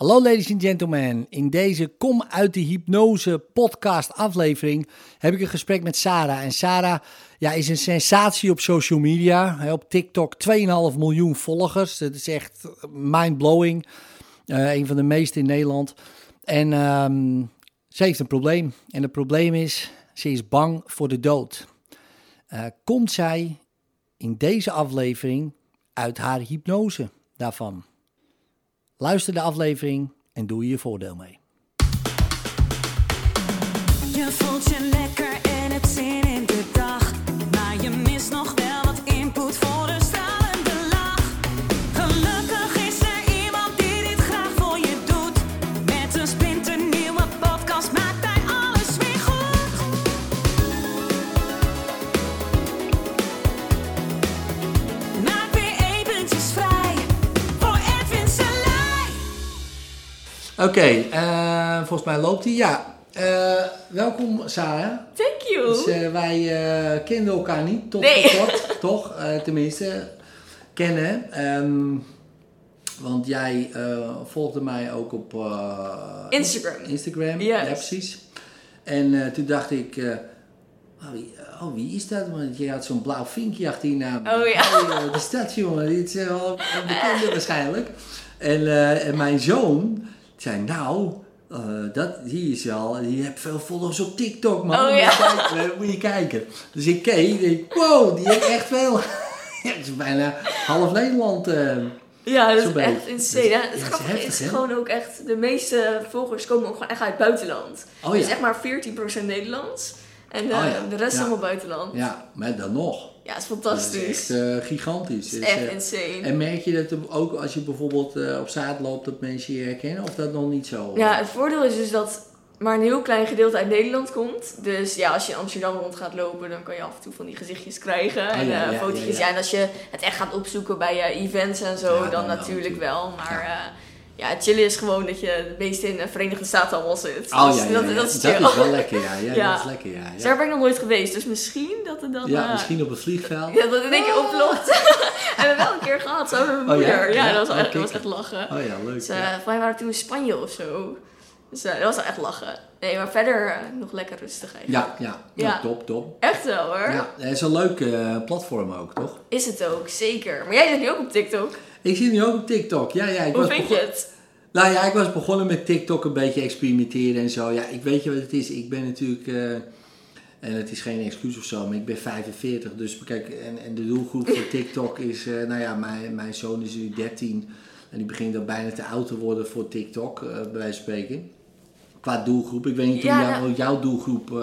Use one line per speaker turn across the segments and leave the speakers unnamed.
Hallo ladies and gentlemen, in deze Kom uit de Hypnose podcast aflevering heb ik een gesprek met Sarah. En Sarah ja, is een sensatie op social media. Op TikTok 2,5 miljoen volgers. Dat is echt mindblowing. Uh, een van de meeste in Nederland. En um, ze heeft een probleem. En het probleem is, ze is bang voor de dood. Uh, komt zij in deze aflevering uit haar hypnose daarvan? Luister de aflevering en doe je voordeel mee. Je Oké, uh, volgens mij loopt hij. Ja, uh, welkom Sarah.
Thank you.
Dus, uh, wij uh, kenden elkaar niet, tot
Nee.
kort, toch? tenminste, kennen. Um, want jij volgde mij ook op
Instagram.
Instagram,
Yes.
ja precies. En toen dacht ik, oh wie, oh, wie is dat? Want je had zo'n blauw vinkje achter je naam.
Oh ja.
Hey, wat is dat jongen? Dit is wel bekende waarschijnlijk. En, en mijn zoon zei, nou... Uh, dat, die is wel, die heeft veel volgers op TikTok, man.
Oh,
moet,
ja.
je kijken, moet je kijken. Dus ik keek, ik denk, wow, die heeft echt veel. Het is bijna half Nederland. Uh,
Ja, dat is echt insane.
Dat is-
Het
ja, het is heftig,
is gewoon ook echt, de meeste volgers komen ook gewoon echt uit het buitenland.
Oh
Dus
ja.
echt maar 14% Nederlands. En eh,
Oh ja,
de rest allemaal buitenland. Ja,
ja, maar dan nog.
Het is fantastisch.
is echt uh, gigantisch.
Het is echt
eh,
insane.
en merk je dat ook als je bijvoorbeeld uh, op straat loopt, dat mensen je herkennen? Of dat nog niet zo?
Ja, het voordeel is dus dat maar een heel klein gedeelte uit Nederland komt. Dus ja, als je in Amsterdam rond gaat lopen, dan kan je af en toe van die gezichtjes krijgen.
Oh
en
ja,
eh,
ja,
fotootjes.
ja,
Ja,
ja.
en als je het echt gaat opzoeken bij eh, events en zo,
Ja,
dan,
dan
natuurlijk. wel. Maar ja. chillen is gewoon dat je het meest in de Verenigde Staten allemaal zit.
Oh
Dus
ja, ja,
dat,
ja.
dat is
dat
chill.
is wel lekker, ja. ja. Dat is lekker, ja.
Dus
Ja,
daar ben ik nog nooit geweest. Dus misschien dat het dan...
ja
eh,
misschien op het vliegveld.
Ja, dat het in één keer oplopt. hebben we wel een keer gehad, samen met mijn
Oh ja?
moeder. Ja, dat was, echt, dat was echt lachen.
Oh ja, leuk.
Dus eh
ja.
volgens mij waren toen in Spanje of zo. Dus eh, dat was echt lachen. Nee, maar verder eh, nog lekker rustig eigenlijk.
Ja, ja.
Ja.
ja. top, top.
Echt wel hoor.
Ja, het is een leuk eh, platform ook, toch?
Is het ook, zeker. Maar jij zit nu ook op TikTok.
Ik zie nu ook op TikTok. Ja, ja, ik
Hoe
was
vind je het?
Nou ja, ik was begonnen met TikTok een beetje experimenteren en zo. Ja, ik weet je wat het is. Ik ben natuurlijk, eh, en het is geen excuus of zo, maar ik ben 45. Dus kijk, en, en de doelgroep voor TikTok is, eh, nou ja, mijn, mijn zoon is nu 13. En die begint dan bijna te oud te worden voor TikTok, eh, bij wijze van spreken. Qua doelgroep. Ik weet niet
Ja,
hoe jou-
nou-
jouw doelgroep, eh,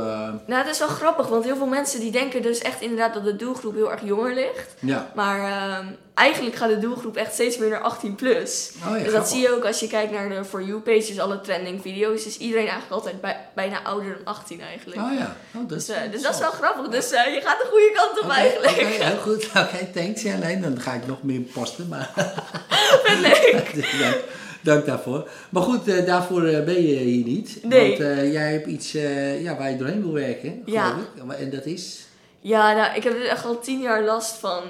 Nou, het is wel grappig, want heel veel mensen die denken dus echt inderdaad dat de doelgroep heel erg jonger ligt.
ja.
Maar ehm, eigenlijk gaat de doelgroep echt steeds meer naar 18 plus.
Oh ja,
dus dat
grappig.
zie je ook als je kijkt naar de For You page, dus alle trending video's. Is iedereen eigenlijk altijd bij- bijna ouder dan 18 eigenlijk.
Oh ja. Oh, dat
Dus, eh, dus dat is wel grappig. Dus eh, je gaat de goede kant op eigenlijk.
Oké, heel goed. Oké, thanks. Ja, nee, dan ga ik nog meer posten. Maar
Leuk.
Dank, daarvoor. Maar goed, eh, daarvoor eh, ben je hier niet.
Nee.
Want eh, jij hebt iets ja, waar je doorheen wil werken,
Ja.
geloof ik. En dat is...
Ja, nou, ik heb dus echt al tien jaar last van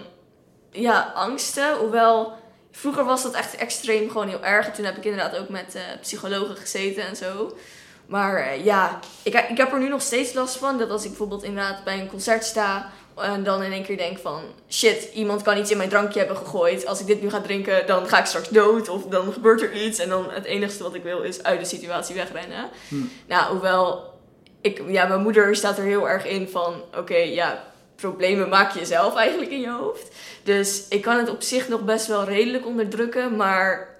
ja, angsten. Hoewel, vroeger was dat echt extreem gewoon heel erg. En toen heb ik inderdaad ook met psychologen gezeten en zo. Maar ja, ik, ik heb er nu nog steeds last van. Dat als ik bijvoorbeeld inderdaad bij een concert sta... En dan in één keer denk van... Shit, iemand kan iets in mijn drankje hebben gegooid. Als ik dit nu ga drinken, dan ga ik straks dood. Of dan gebeurt er iets. En dan het enige wat ik wil is uit de situatie wegrennen.
Hm.
Nou, hoewel... Ik, ja, mijn moeder staat er heel erg in van... Oké, ja, problemen maak je zelf eigenlijk in je hoofd. Dus ik kan het op zich nog best wel redelijk onderdrukken. Maar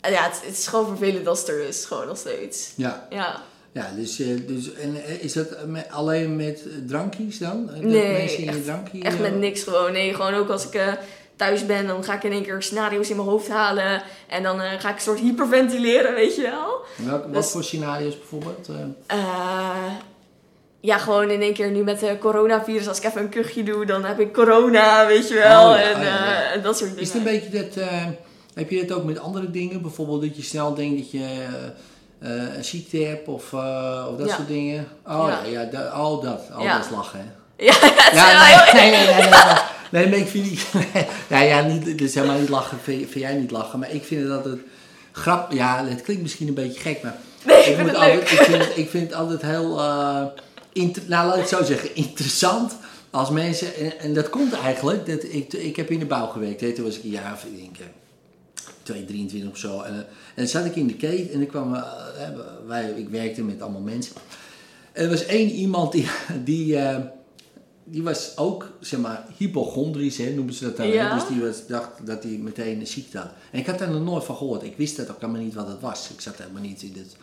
ja, het, het is gewoon vervelend als het er is. Gewoon nog steeds.
Ja,
Ja.
Ja dus, eh, dus en, eh, is dat met, alleen met drankjes dan? Dat
Nee,
mensen in je drankje...
Echt
eh,
met niks gewoon. Nee, gewoon ook als ik eh, thuis ben, dan ga ik in één keer scenario's in mijn hoofd halen. En dan eh, ga ik een soort hyperventileren, weet je wel.
Welk, wat
Dus-
voor scenario's bijvoorbeeld? Eh,
Eh, ja, gewoon in één keer nu met de coronavirus. Als ik even een kuchje doe, dan heb ik corona, weet je wel.
Oh ja,
en,
oh ja,
eh, en dat soort dingen.
is het een beetje dat... eh, heb je dat ook met andere dingen? Bijvoorbeeld dat je snel denkt dat je... eh, een ziekte hebt of, eh, of dat
Ja.
soort dingen. Oh ja,
Ja.
ja, oh, dat.
Ja.
dat is lachen, hè?
Ja, het is
nee, nee, nee, nee, nee, nee. Nee, maar ik vind niet... nee, ja, ja, niet, dus helemaal niet lachen, vind, vind jij niet lachen. Maar ik vind dat het grap, ja, het klinkt misschien een beetje gek, maar
Nee, ik
ik,
vind het
altijd,
leuk.
ik, vind ik vind het altijd heel, eh, inter- nou laat ik het zo zeggen, interessant als mensen, en, en dat komt eigenlijk, dat ik, ik heb in de bouw gewerkt, hè, toen was ik een jaar of, ik denk, eh, 2, 23 of zo, en, eh, en dan zat ik in de keten en ik kwam, eh, wij, ik werkte met allemaal mensen. En er was één iemand die, die, eh, die was ook, zeg maar, hypochondrisch, hè, noemen ze dat dan.
Ja.
Dus die was, dacht dat hij meteen een ziekte had. En ik had daar nog nooit van gehoord. Ik wist dat ook helemaal niet wat het was. Ik zat helemaal niet in, dit,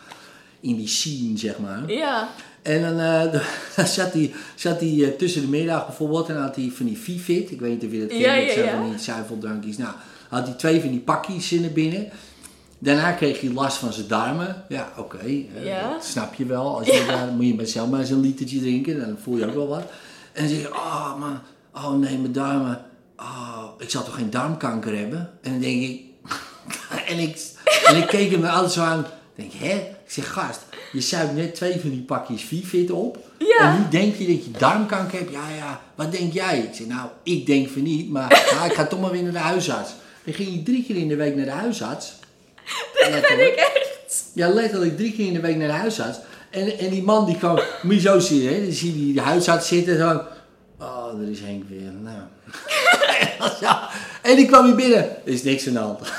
in die scene, zeg maar.
Ja,
En dan, dan zat hij, zat tussen de middag bijvoorbeeld en had hij van die Vivit. Ik weet niet of je dat kent,
Ja, ja, ja.
van die zuiveldrankjes. Nou, had hij twee van die pakjes in binnen. Daarna kreeg hij last van zijn darmen. Ja, oké. eh,
Ja.
dat snap je wel. Als je, daar, moet je maar zelf maar eens een litertje drinken. Dan voel je ook wel wat. En dan zeg je, oh, maar, oh nee, mijn darmen. Oh, ik zal toch geen darmkanker hebben? En dan denk ik... en, ik en ik keek hem altijd zo aan. Ik denk, hè? Ik zeg, gast, je zuipt net twee van die pakjes Vivit op.
Ja.
En nu denk je dat je darmkanker hebt. Ja, ja, wat denk jij? Ik zeg, nou, ik denk van niet, maar nou, ik ga toch maar weer naar de huisarts. Dan ging je drie keer in de week naar de huisarts.
dat ben ik echt.
Ja, letterlijk drie keer in de week naar de huisarts. En, en die man die kwam, moet je zo zien, hè? Dan zie je die huisarts zitten zo. Oh, er is Henk weer. Nou. Zo. en die kwam hier binnen. Er is niks aan de hand.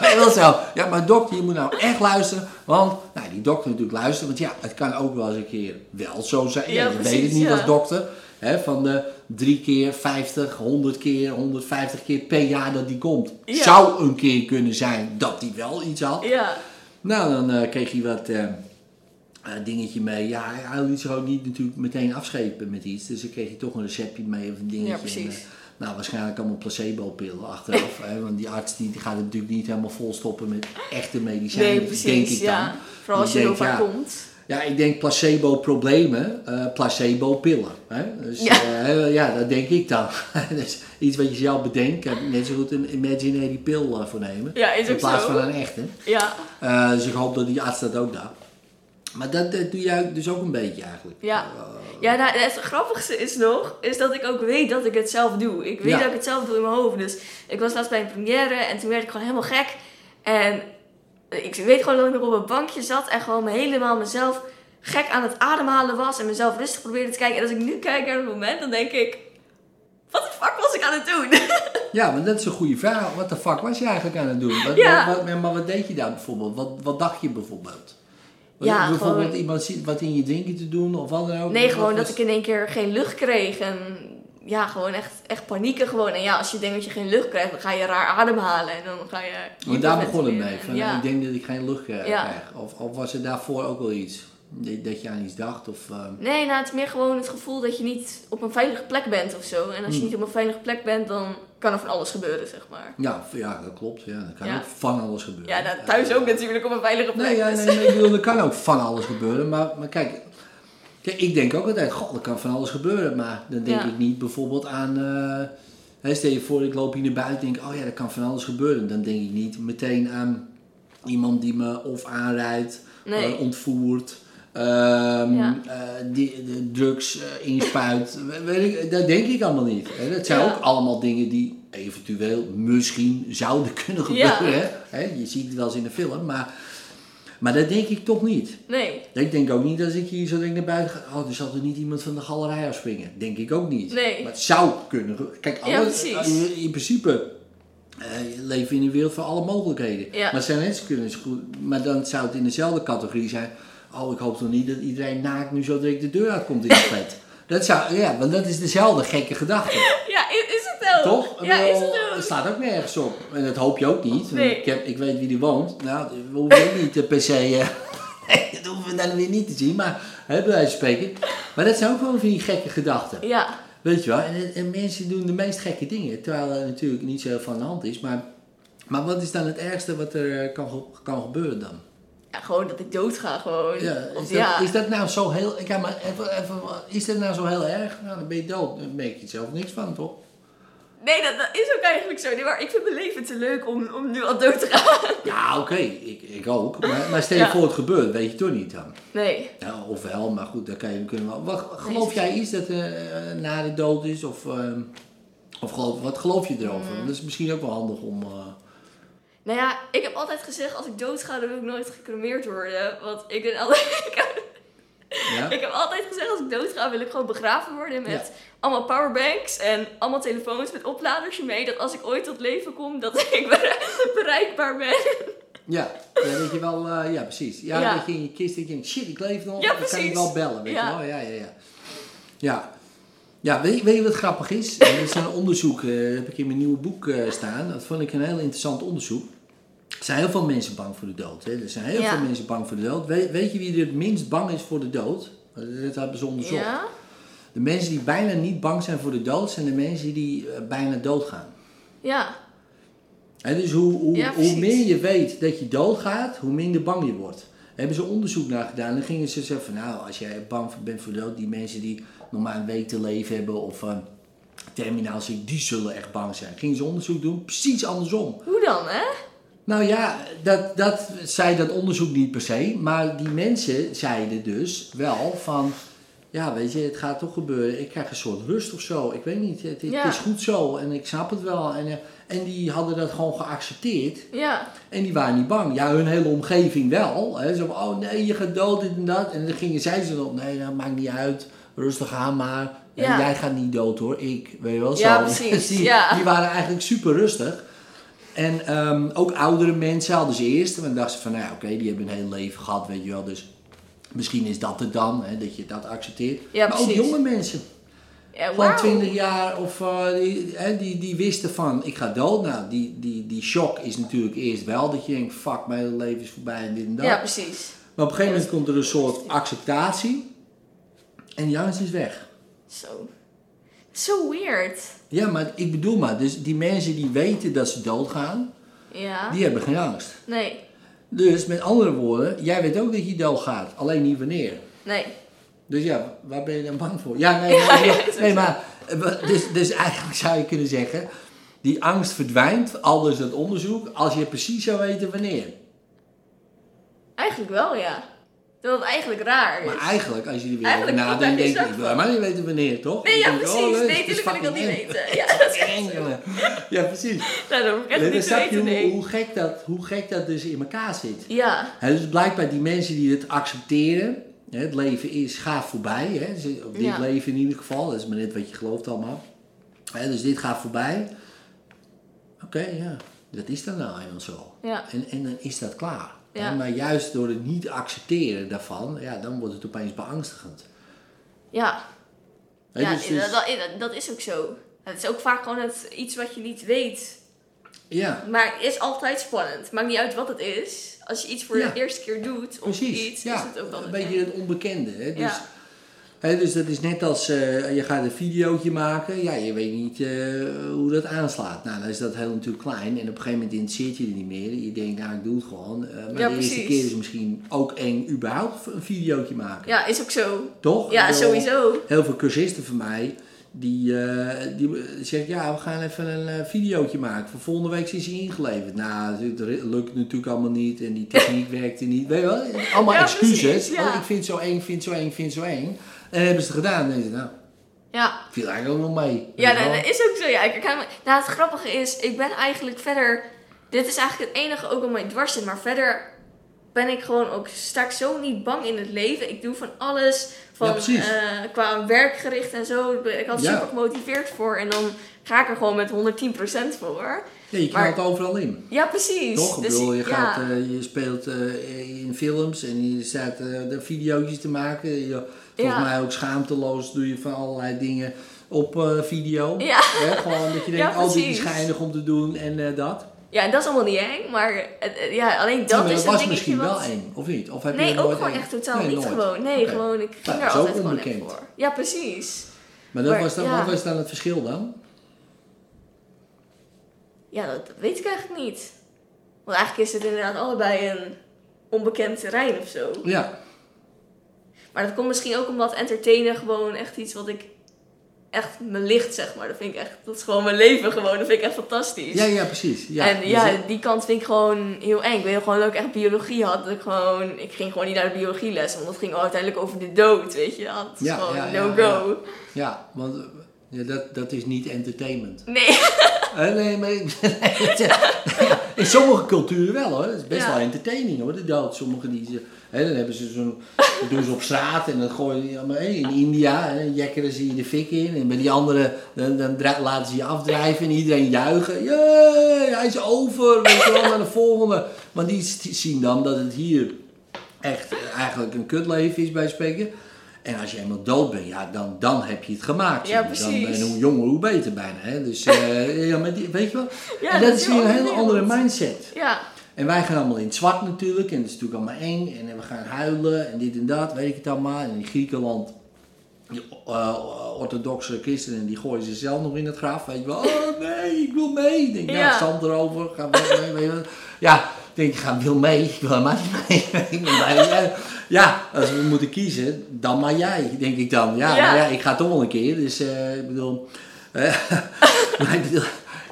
En dat zo. Ja, maar dokter, je moet nou echt luisteren. Want, nou, die dokter natuurlijk luisteren. Want ja, het kan ook wel eens een keer wel zo zijn.
Ja,
je weet het niet
ja.
als dokter. Hè, van de drie keer, 50, 100 keer, 150 keer per jaar dat die komt.
Ja.
Zou een keer kunnen zijn dat hij wel iets had.
Ja,
Nou, dan eh, kreeg hij wat eh, dingetje mee. Ja, hij- liet zich ook niet natuurlijk meteen afschepen met iets. Dus dan kreeg hij toch een receptje mee of een dingetje.
Ja, precies.
En, nou, waarschijnlijk allemaal placebo-pillen achteraf. hè, want die arts die, die gaat het natuurlijk niet helemaal volstoppen met echte medicijnen.
nee,
denk
precies.
ik dan.
Ja. Vooral als je
denk,
vaak
ja,
komt.
Ja, ik denk placebo-problemen, eh, placebo-pillen. Dus,
Ja.
ja. ja, dat denk ik dan. dus iets wat je zelf bedenkt, net zo goed een imaginary pil eh, voor nemen.
Ja, is
in plaats
zo.
van een echte.
Ja,
Eh, dus ik hoop dat die arts dat ook doet. Maar dat, dat doe jij dus ook een beetje eigenlijk.
Ja.
Eh,
Ja, nou, het grappigste is nog, is dat ik ook weet dat ik het zelf doe. Ik weet
Ja.
dat ik het zelf doe in mijn hoofd. Dus ik was laatst bij een première en toen werd ik gewoon helemaal gek. En ik weet gewoon dat ik nog op een bankje zat en gewoon helemaal mezelf gek aan het ademhalen was. En mezelf rustig probeerde te kijken. En als ik nu kijk naar het moment, dan denk ik, wat de fuck was ik aan het doen?
ja, maar dat is een goede vraag. Wat de fuck was je eigenlijk aan het doen? Wat,
Ja.
wat, wat- maar wat deed je daar bijvoorbeeld? Wat, wat dacht je bijvoorbeeld?
Ja,
bijvoorbeeld
gewoon-
iemand ziet wat in je drinken te doen of wat dan ook?
Nee, gewoon dat ik in één keer geen lucht kreeg. En ja, gewoon echt, echt panieken gewoon. En ja, als je denkt dat je geen lucht krijgt, dan ga je raar ademhalen. En dan ga je...
Want daar begon het mee. Van,
ja.
Ik denk dat ik geen lucht eh,
Ja.
krijg. Of, of was er daarvoor ook wel iets? Dat je aan iets dacht? Of, eh,
Nee, nou, het is meer gewoon het gevoel dat je niet op een veilige plek bent of zo. En als je
Hmm.
niet op een veilige plek bent, dan kan er van alles gebeuren, zeg maar.
ja, ja, dat klopt. Ja, dat kan
Ja.
ook van alles gebeuren.
Ja, nou, thuis ook natuurlijk op een veilige plek.
Nee, ja,
dus-
nee, nee, ik bedoel, er kan ook van alles gebeuren. Maar, maar kijk, kijk, ik denk ook altijd, god, er kan van alles gebeuren. Maar dan denk
Ja.
ik niet bijvoorbeeld aan, hè, stel je voor, ik loop hier naar buiten en denk, oh ja, er kan van alles gebeuren. Dan denk ik niet meteen aan iemand die me of aanrijdt,
Nee.
eh, ontvoert. ehm,
Ja.
eh, die, de drugs inspuit, weet ik, dat denk ik allemaal niet. Hè. Dat zijn
Ja.
ook allemaal dingen die eventueel misschien zouden kunnen gebeuren. hè. Hè, je ziet het wel eens in de film, maar, maar dat denk ik toch niet.
Nee,
Ik denk ook niet als ik hier zo denk naar buiten ga, oh, er zal er niet iemand van de galerij afspringen. Denk ik ook niet.
Nee.
Maar het zou kunnen. Kijk,
Ja,
alles,
precies.
in, in principe je leeft in een wereld van alle mogelijkheden.
Ja.
Maar het zijn mensen kunnen het goed, maar dan zou het in dezelfde categorie zijn. Oh, ik hoop toch niet dat iedereen naakt nu zo direct de deur uitkomt in de flat. Dat zou, ja, want dat is dezelfde gekke gedachte.
ja, is, het?
Toch?
Ja, is het
staat ook nergens op. En dat hoop je ook niet.
Nee.
Ik, heb, ik weet wie die woont. Nou, we hoeven ook niet eh, per se... eh, dat hoeven we dan weer niet te zien. Maar, hè, bij wijze van spreken. Maar dat zijn ook gewoon van die gekke gedachten.
Ja,
Weet je wel? En, en mensen doen de meest gekke dingen. Terwijl er natuurlijk niet zo aan de hand is. Maar, maar wat is dan het ergste wat er eh, kan, kan gebeuren dan?
ja, gewoon dat ik dood ga, gewoon.
Ja,
Of
is, dat,
ja.
is dat nou zo heel... Ja, maar even, even, is dat nou zo heel erg? Nou, dan ben je dood. Dan merk je zelf niks van, toch?
Nee, dat, dat is ook eigenlijk zo. Nee, maar ik vind mijn leven te leuk om, om nu al dood te gaan.
Ja, oké, ik, ik ook. Maar, maar stel je
Ja.
voor het gebeurt, weet je toch niet dan?
Nee.
Ja, of wel, maar goed, dan kan je, kunnen we wel. Wat, geloof
Nee,
jij iets dat er eh, na de dood is? Of, ehm, of geloof, wat geloof je erover?
Mm.
Dat is misschien ook wel handig om. eh,
Nou ja, ik heb altijd gezegd, als ik doodga, dan wil ik nooit gecremeerd worden. Want ik ben altijd...
Ja?
Ik heb altijd gezegd, als ik doodga, wil ik gewoon begraven worden met
Ja.
allemaal powerbanks en allemaal telefoons met opladers mee. Dat als ik ooit tot leven kom, dat ik bere- bereikbaar ben.
Ja, ja, dat je wel, eh, ja precies. Ja,
Ja.
dat je in je kist denkt, shit, ik leef nog, dan kan ik wel bellen, weet je wel. Ja, ja, ja. Ja, ja weet, je- weet je wat grappig is? Er is een onderzoek, eh, heb ik in mijn nieuwe boek eh, staan. Dat vond ik een heel interessant onderzoek. Er zijn heel veel mensen bang voor de dood. Hè? Er zijn heel
Ja.
veel mensen bang voor de dood. Weet, weet je wie er het minst bang is voor de dood? Dat hebben ze onderzocht.
Ja?
De mensen die bijna niet bang zijn voor de dood, zijn de mensen die eh, bijna doodgaan.
Ja.
Hè, dus hoe, hoe,
Ja,
hoe meer je weet dat je doodgaat, hoe minder bang je wordt. Daar hebben ze onderzoek naar gedaan. Dan gingen ze zeggen van nou, als jij bang bent voor de dood, die mensen die nog maar een week te leven hebben of uh, terminaal ziek, die zullen echt bang zijn. Gingen ze onderzoek doen, precies andersom.
Hoe dan, hè?
Nou ja, dat, dat zei dat onderzoek niet per se, maar die mensen zeiden dus wel van, ja weet je, het gaat toch gebeuren. Ik krijg een soort rust of zo. Ik weet niet, het, het
Ja.
is goed zo en ik snap het wel. En, eh, en die hadden dat gewoon geaccepteerd.
Ja.
En die waren niet bang. Ja, hun hele omgeving wel. Hè. Zo van, oh nee, je gaat dood, dit en dat. En dan gingen zij ze op, nee, dat maakt niet uit. Rustig aan maar. En jij gaat niet dood hoor, ik. Weet je wel, zo.
Ja, precies,
die,
ja.
die waren eigenlijk super rustig. En ehm, ook oudere mensen hadden ze eerst. En dan dachten ze van, nou ja, oké, die hebben een heel leven gehad, weet je wel. Dus misschien is dat het dan, hè, dat je dat accepteert.
Ja,
maar ook jonge mensen.
Ja,
Van
wauw.
20 jaar of eh, die, hè, die, die wisten van ik ga dood. Nou, die, die, die shock is natuurlijk eerst wel dat je denkt: fuck, mijn hele leven is voorbij en dit en dat.
Ja, precies.
Maar op een gegeven moment komt er een soort acceptatie en die angst is weg.
Zo. Zo weird.
Ja, maar ik bedoel maar, dus die mensen die weten dat ze doodgaan,
Ja.
die hebben geen angst.
Nee.
Dus met andere woorden, jij weet ook dat je doodgaat, alleen niet wanneer.
Nee.
Dus ja, waar ben je dan bang voor? Ja, nee, maar,
ja,
nee, maar eh, dus, dus eigenlijk zou je kunnen zeggen, die angst verdwijnt, al dus dat onderzoek, als je precies zou weten wanneer.
Eigenlijk wel, ja. Terwijl het eigenlijk raar is.
Maar eigenlijk, als je er weer over
Eigenlijk
nadenkt, denk je, ik wil helemaal niet weten wanneer, toch?
Nee, ja, precies.
oh, leuk,
nee,
het is
tuurlijk wil ik dat niet weten. Ja, dat is echt.
Ja, precies.
Nou, dan hoef ik echt
Nee, dan
niet te
snap je
weten,
hoe,
nee.
hoe, gek dat, hoe gek dat dus in elkaar zit.
Ja.
Dus blijkbaar die mensen die het accepteren, het leven is, gaat voorbij. Dit
Ja.
leven in ieder geval, dat is maar net wat je gelooft allemaal. Dus dit gaat voorbij. Oké, ja, dat is dan nou eenmaal zo.
Ja.
En, en dan is dat klaar.
Ja.
Maar juist door het niet accepteren daarvan, ja, dan wordt het opeens beangstigend.
Ja. Ja,
dus- dus-
dat, dat, is ook zo. Het is ook vaak gewoon het, iets wat je niet weet.
ja,
Maar het is altijd spannend. Maakt niet uit wat het is. Als je iets voor
Ja.
de eerste keer doet, of
precies.
iets,
ja,
is het ook
een
altijd
beetje het onbekende. Hè? Dus,
Ja.
Dus dat is net als eh, je gaat een videootje maken, ja, je weet niet eh, hoe dat aanslaat. Nou, dan is dat heel natuurlijk klein en op een gegeven moment interesseert je er niet meer. Je denkt, nou, ik doe het gewoon. Eh, maar
Ja,
de eerste keer is misschien ook eng überhaupt een videootje maken.
Ja, is ook zo.
Toch?
Ja, sowieso.
Heel veel cursisten van mij, die, die zeggen, ja, we gaan even een videootje maken. Voor volgende week is hij ingeleverd. Nou, het lukt natuurlijk allemaal niet en die techniek werkte niet. Weet je wel? Allemaal
Ja,
excuses.
precies, ja.
Oh, ik vind het zo eng, ik vind het zo eng, ik vind het zo eng. En hebben ze het gedaan. En je, nou,
Ja.
viel eigenlijk ook nog mee.
Ja, dat,
wel?
is ook zo. Ja, ik kan, nou, het grappige is, ik ben eigenlijk verder. Dit is eigenlijk het enige ook om mij dwars zit. Maar verder ben ik gewoon ook. Sta ik zo niet bang in het leven. Ik doe van alles. Van,
Ja,
eh, qua werkgericht en zo. Ik had
Ja.
super gemotiveerd voor. En dan ga ik er gewoon met 110% voor.
Ja, je
maar-
knalt overal in.
Ja, precies.
Toch?
Dus
bedoel, je,
ja.
gaat, eh, je speelt eh, in films en je staat eh de video's te maken. Je, volgens mij ook schaamteloos doe je van allerlei dingen op eh, video.
Ja.
Hè, gewoon dat je denkt,
Ja,
oh dit is geinig om te doen en eh, dat.
ja, en dat is allemaal niet eng. Maar het- ja, alleen dat is
dat was misschien
wat...
wel eng, of niet? Of heb je
Nee, ook gewoon
eng?
echt totaal
Nee,
niet
nooit.
gewoon. Nee, gewoon, ik ging
Nou,
daar altijd
ook
gewoon echt voor. Ja, precies.
Maar, dat
Maar,
was dan,
ja.
wat was dan het verschil dan?
Ja, dat weet ik eigenlijk niet. Want eigenlijk is het inderdaad allebei een onbekend terrein of zo.
Ja,
Maar dat komt misschien ook omdat entertainen gewoon echt iets wat ik echt me ligt, zeg maar. Dat vind ik echt, dat is gewoon mijn leven gewoon. Dat vind ik echt fantastisch.
ja, ja precies. Ja.
en
Dus
ja, die kant vind ik gewoon heel eng. Ik weet gewoon dat ik echt biologie had. Dat ik gewoon, ik ging gewoon niet naar de biologielessen, want dat ging uiteindelijk over de dood, weet je. Dat is
Ja,
gewoon
ja, ja,
no-go.
ja, want eh, ja, dat, dat is niet entertainment.
Nee.
Nee, maar... In sommige culturen wel hoor. Het is best
Ja.
wel entertaining hoor, de dood. Sommige die ze, hè, dan hebben ze zo'n, dat doen ze op straat en dan gooien die allemaal, hè, in India, hè, jekkeren ze je de fik in. En bij die andere, dan, laten ze je afdrijven en iedereen juichen. Jee, hij is over, weet je wel, naar de volgende. Maar die die zien dan dat het hier echt eigenlijk een kutleven is bij spreken. En als je eenmaal dood bent, ja, dan, dan heb je het gemaakt.
Ja,
maar. dan,
precies.
en hoe jonger, hoe beter bijna. Hè? Dus eh, ja, maar die, weet je wel?
Ja,
en dat, is weer een hele andere mindset.
Ja,
En wij gaan allemaal in het zwart natuurlijk. En dat is natuurlijk allemaal eng. En we gaan huilen en dit en dat, weet ik het allemaal. En in Griekenland, die eh, orthodoxe christenen, die gooien zichzelf nog in het graf. Weet je wel, oh nee, ik wil mee. Ik denk, ja,
Ja.
zand erover, ga mee, weet je wel. Ja, ik denk, ik ga wil mee. Ik wil helemaal niet mee. Ik ben ja, als we moeten kiezen, dan maar jij, denk ik dan. Ja,
Ja.
maar ja ik ga toch wel een keer. Dus eh, ik bedoel... eh, maar ik bedoel,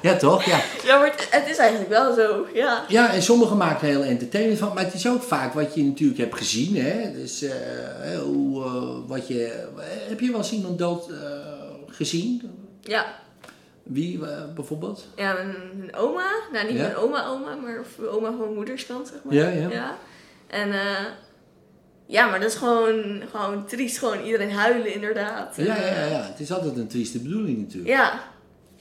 ja, toch? Ja.
ja maar het, het is eigenlijk wel zo. Ja.
Ja, en sommigen maken er heel entertainment van, maar het is ook vaak wat je natuurlijk hebt gezien. Hè? Dus eh, hoe, wat je, heb je wel eens iemand dood gezien?
Ja.
Wie bijvoorbeeld?
Ja, mijn, oma. Nou, niet
Ja?
mijn oma-oma, maar of oma van moederskant, zeg maar.
Ja, ja.
En eh, ja, maar dat is gewoon, gewoon triest. Gewoon iedereen huilen, inderdaad.
Ja, ja, ja. Het is altijd een trieste bedoeling natuurlijk.
Ja,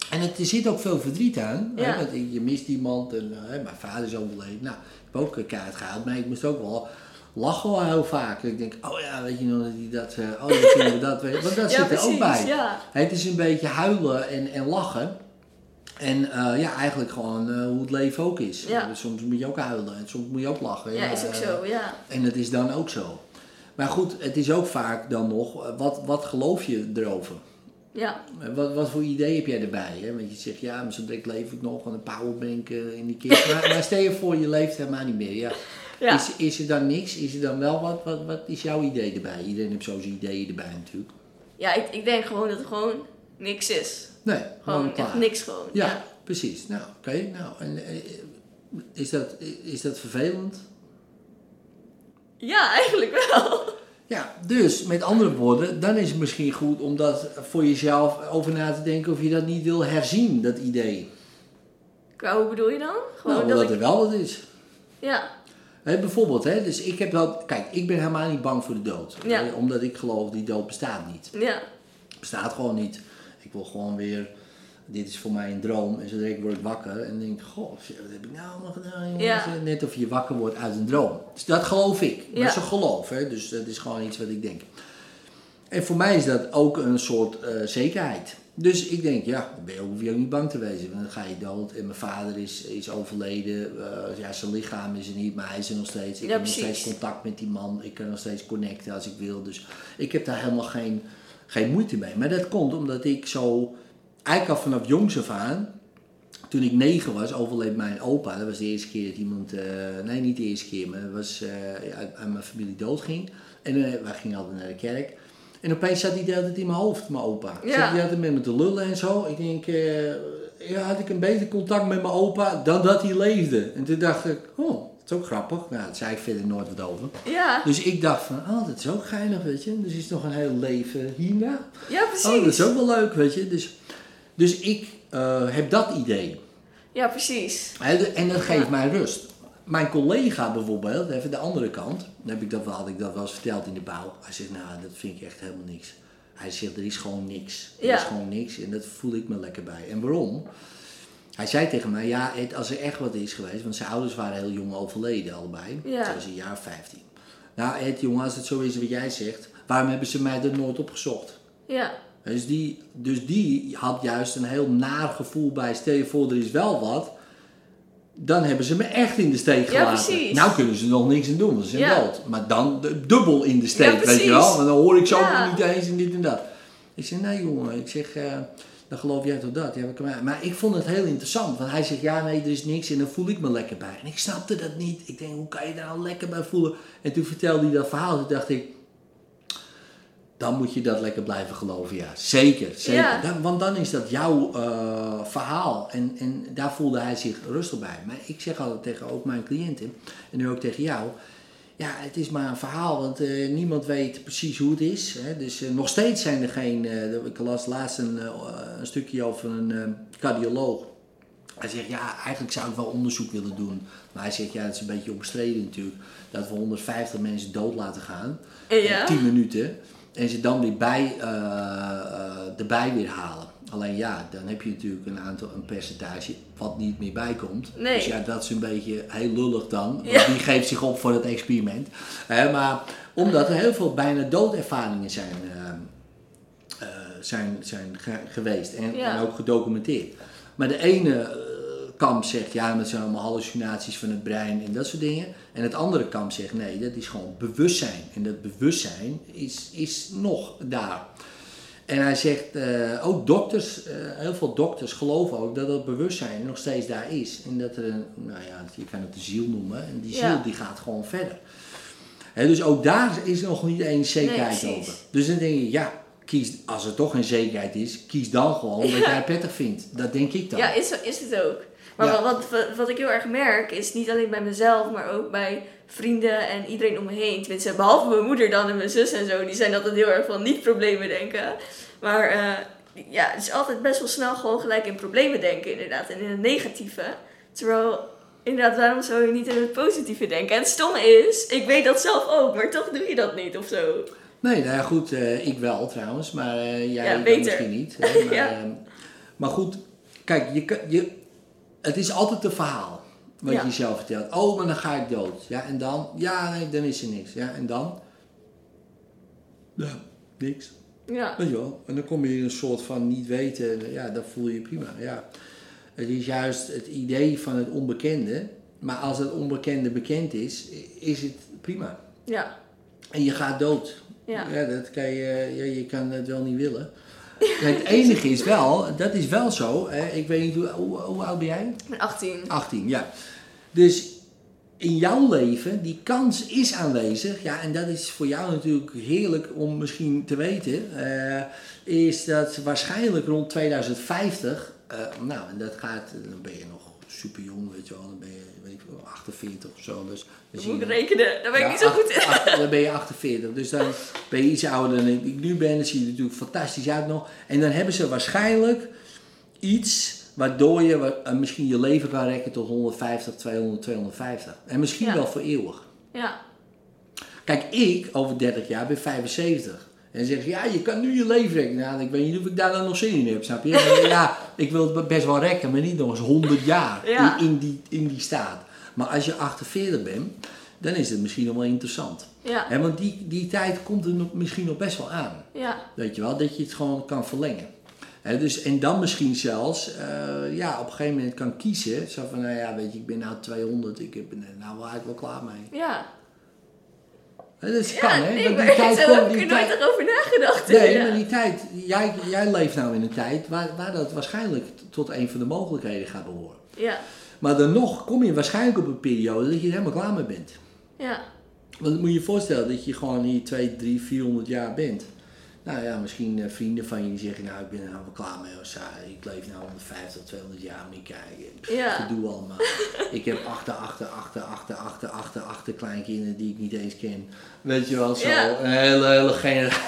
En het, er zit ook veel verdriet aan.
Ja.
Hè? Want je mist iemand en eh, mijn vader is overleden. Nou, ik heb ook een kaart gehaald, maar ik moest ook wel lachen wel heel vaak. Ik denk, oh ja, weet je nog dat hij dat, eh, oh dat we dat. Want dat
ja
zit er
precies.
ook bij.
Ja.
Het is een beetje huilen en, en lachen. En eh, ja, eigenlijk gewoon eh, hoe het leven ook is.
Ja.
Eh, Soms moet je ook huilen en soms moet je ook lachen.
ja, is ook zo, ja.
En het is dan ook zo. Maar goed, het is ook vaak dan nog, wat, wat geloof je erover?
Ja,
Wat, wat voor idee heb jij erbij? Hè? Want je zegt, ja, maar zo direct leef ik nog, en een powerbank in die kist. maar, maar stel je voor, je leeft helemaal niet meer. Ja.
ja.
Is, is er dan niks? Is er dan wel wat? Wat, wat is jouw idee erbij? Iedereen heeft zo zijn ideeën erbij natuurlijk.
ja ik, ik denk gewoon dat er gewoon niks is.
Nee,
Gewoon echt niks gewoon.
Ja,
Ja.
precies. Nou, oké. Nou, en, eh, is, dat, is dat vervelend?
ja, eigenlijk wel.
Ja, dus met andere woorden, dan is het misschien goed om dat voor jezelf over na te denken of je dat niet wil herzien, dat idee.
Qua, hoe bedoel je dan? Gewoon
Nou,
dat
dat
ik...
er wel wat is.
Ja,
Hè, bijvoorbeeld, hè, dus ik heb wel, kijk, ik ben helemaal niet bang voor de dood.
Ja.
Omdat ik geloof, die dood bestaat niet.
ja,
Bestaat gewoon niet. Ik wil gewoon weer, dit is voor mij een droom. En zo direct word ik wakker en denk, goh, wat heb ik nou allemaal gedaan? jongens?
Ja.
Net of je wakker wordt uit een droom. Dus dat geloof ik. Dat
Ja.
is een geloof, hè? dus dat is gewoon iets wat ik denk. En voor mij is dat ook een soort eh, zekerheid. Dus ik denk, ja, dan ben je ook, hoef je ook niet bang te wezen. Want dan ga je dood. En mijn vader is, is overleden. Eh, ja, zijn lichaam is er niet, maar hij is er nog steeds. Ik
Ja,
heb nog steeds contact met die man. Ik kan nog steeds connecten als ik wil. Dus ik heb daar helemaal geen, geen moeite mee. Maar dat komt omdat ik zo, eigenlijk al vanaf jongs af aan, toen ik negen was, overleed mijn opa. Dat was de eerste keer dat iemand, eh, nee niet de eerste keer, maar dat was eh, uit, uit mijn familie doodging. En eh, wij gingen altijd naar de kerk. En opeens zat hij de hele tijd in mijn hoofd, mijn opa.
Ja.
Zat hij altijd met me te lullen en zo. Ik denk, ja, had ik een beter contact met mijn opa dan dat hij leefde. En toen dacht ik, oh, dat is ook grappig. Nou, daar zei ik verder nooit wat over.
ja,
Dus ik dacht van, oh, dat is ook geinig, weet je. Dus is nog een heel leven hierna.
ja, precies.
Oh, dat is ook wel leuk, weet je. Dus, dus ik eh, heb dat idee.
Ja, precies.
En dat geeft
Ja.
mij rust. Mijn collega bijvoorbeeld, even de andere kant, dan heb ik dat wel, had ik dat wel eens verteld in de bouw. Hij zegt, nou, dat vind ik echt helemaal niks. Hij zegt, er is gewoon niks. Er
Ja.
is gewoon niks en dat voel ik me lekker bij. En waarom? Hij zei tegen mij, ja, Ed, als er echt wat is geweest, want zijn ouders waren heel jong overleden allebei.
Ja.
Toen was een jaar of 15. Nou, Ed, jongen, als het zo is wat jij zegt, waarom hebben ze mij er nooit op gezocht?
Ja,
Dus die, dus die had juist een heel naar gevoel bij. Stel je voor, er is wel wat. Dan hebben ze me echt in de steek
Ja,
gelaten.
precies.
Nou kunnen ze nog niks aan doen, want ze zijn
Ja.
dood. Maar dan dubbel in de steek,
Ja,
weet je wel. Want dan hoor ik zo
Ja.
niet eens en dit en dat. Ik zeg, nee jongen, ik zeg, eh, dan geloof jij toch dat? Ja, maar, maar ik vond het heel interessant. Want hij zegt, ja nee, er is niks en dan voel ik me lekker bij. En ik snapte dat niet. Ik denk, hoe kan je daar nou lekker bij voelen? En toen vertelde hij dat verhaal. Toen dacht ik, dan moet je dat lekker blijven geloven, ja. Zeker, zeker.
Ja.
Dan- want dan is dat jouw eh, verhaal. En, en daar voelde hij zich rustig bij. Maar ik zeg altijd tegen ook mijn cliënten, en nu ook tegen jou... Ja, het is maar een verhaal, want eh, niemand weet precies hoe het is. Hè? Dus eh, nog steeds zijn er geen... eh, ik las laatst een, een stukje over een cardioloog. Hij zegt, ja, eigenlijk zou ik wel onderzoek willen doen. Maar hij zegt, ja, het is een beetje omstreden natuurlijk. Dat we 150 mensen dood laten gaan.
Ja.
10 minuten. En ze dan weer bij, erbij weer halen. Alleen ja, dan heb je natuurlijk een aantal, een percentage wat niet meer bijkomt.
Nee.
Dus ja, dat is een beetje heel lullig dan. Want
Ja.
die geeft zich op voor het experiment. Hè, maar omdat er heel veel bijna doodervaringen zijn, eh, eh, zijn, zijn ge- geweest. En,
Ja.
en ook gedocumenteerd. Maar de ene eh, kamp zegt, ja, dat zijn allemaal hallucinaties van het brein en dat soort dingen. En het andere kamp zegt, nee, dat is gewoon bewustzijn. En dat bewustzijn is, is nog daar. En hij zegt, eh, ook dokters, eh, heel veel dokters geloven ook dat dat bewustzijn nog steeds daar is. En dat er een, nou ja, je kan het de ziel noemen. En die ziel
Ja.
die gaat gewoon verder. Hè, dus ook daar is nog niet eens zekerheid
Nee,
over. Dus dan denk je, ja, kies, als er toch geen zekerheid is, kies dan gewoon wat jij prettig vindt. Dat denk ik dan.
Ja, is, is het ook. Maar
Ja.
wat, wat, wat ik heel erg merk, is niet alleen bij mezelf, maar ook bij vrienden en iedereen om me heen. Tenminste, behalve mijn moeder dan en mijn zus en zo, die zijn altijd heel erg van niet problemen denken. Maar eh, ja, het is altijd best wel snel gewoon gelijk in problemen denken, inderdaad. En in het negatieve. Terwijl, inderdaad, waarom zou je niet in het positieve denken? En het stomme is, ik weet dat zelf ook, maar toch doe je dat niet of zo.
Nee, nou ja, goed, eh, ik wel trouwens, maar eh, jij
Ja,
misschien niet. Hè, maar,
Ja.
ehm, maar goed, kijk, je, kan- je, het is altijd een verhaal wat
Ja.
je jezelf vertelt. Oh, maar dan ga ik dood. Ja, en dan? Ja, nee, dan is er niks. Ja, en dan? Ja, niks.
Ja,
Weet je wel? En dan kom je in een soort van niet weten, ja, dat voel je prima. Ja. Het is juist het idee van het onbekende, maar als het onbekende bekend is, is het prima.
ja,
En je gaat dood.
ja.
Ja, dat kan je, ja, je kan het wel niet willen. Het enige is wel, dat is wel zo. Hè, ik weet niet, hoe, hoe, hoe oud ben jij?
Ik ben 18.
18, ja. Dus in jouw leven, die kans is aanwezig. Ja, en dat is voor jou natuurlijk heerlijk om misschien te weten. eh, is dat waarschijnlijk rond 2050, eh, nou, en dat gaat, dan ben je nog super jong, weet je wel. Dan ben je, weet ik veel, 48 of zo. Dus dan
moet ik rekenen, daar ben ik
ja,
niet zo goed in.
acht- dan ben je 48. Dus dan ben je iets ouder dan ik nu ben. Dan zie je er natuurlijk fantastisch uit nog. En dan hebben ze waarschijnlijk iets waardoor je eh, misschien je leven kan rekken tot 150, 200, 250. En misschien
Ja.
wel voor eeuwig.
Ja,
Kijk, ik over 30 jaar ben 75. En dan zeg je, ja, je kan nu je leven rekken. Nou, ik weet niet of ik daar dan nog zin in heb, snap je? Maar ja, ik wil het best wel rekken, maar niet nog eens 100 jaar
Ja.
in, in, die, in die staat. Maar als je 48 bent, dan is het misschien nog wel interessant.
ja,
want die, die tijd komt er nog, misschien nog best wel aan.
ja,
Weet je wel, dat je het gewoon kan verlengen. Hè, dus, en dan misschien zelfs, eh, ja, op een gegeven moment kan kiezen. Zo van, nou ja, weet je, ik ben nou 200, ik ben nou eigenlijk wel klaar mee.
ja.
Dat
Ja,
kan, hè?
nee,
die tijd
zo heb ik er nooit over nagedacht.
Nee, maar die tijd, jij, jij leeft nou in een tijd waar, waar dat waarschijnlijk tot een van de mogelijkheden gaat behoren.
Ja,
Maar dan nog kom je waarschijnlijk op een periode dat je er helemaal klaar mee bent.
ja,
Want dan moet je je voorstellen dat je gewoon hier 2, 3, 400 jaar bent. Nou ja, misschien eh, vrienden van je die zeggen, nou ik ben er nou wel klaar mee. Of ik leef nou 150, 200 jaar mee kijken.
Ja.
Gedoe allemaal. ik heb achter, achter, achter, achter, achter, achter, achter kleinkinderen die ik niet eens ken. Weet je wel, zo.
Ja.
Een hele, hele generatie.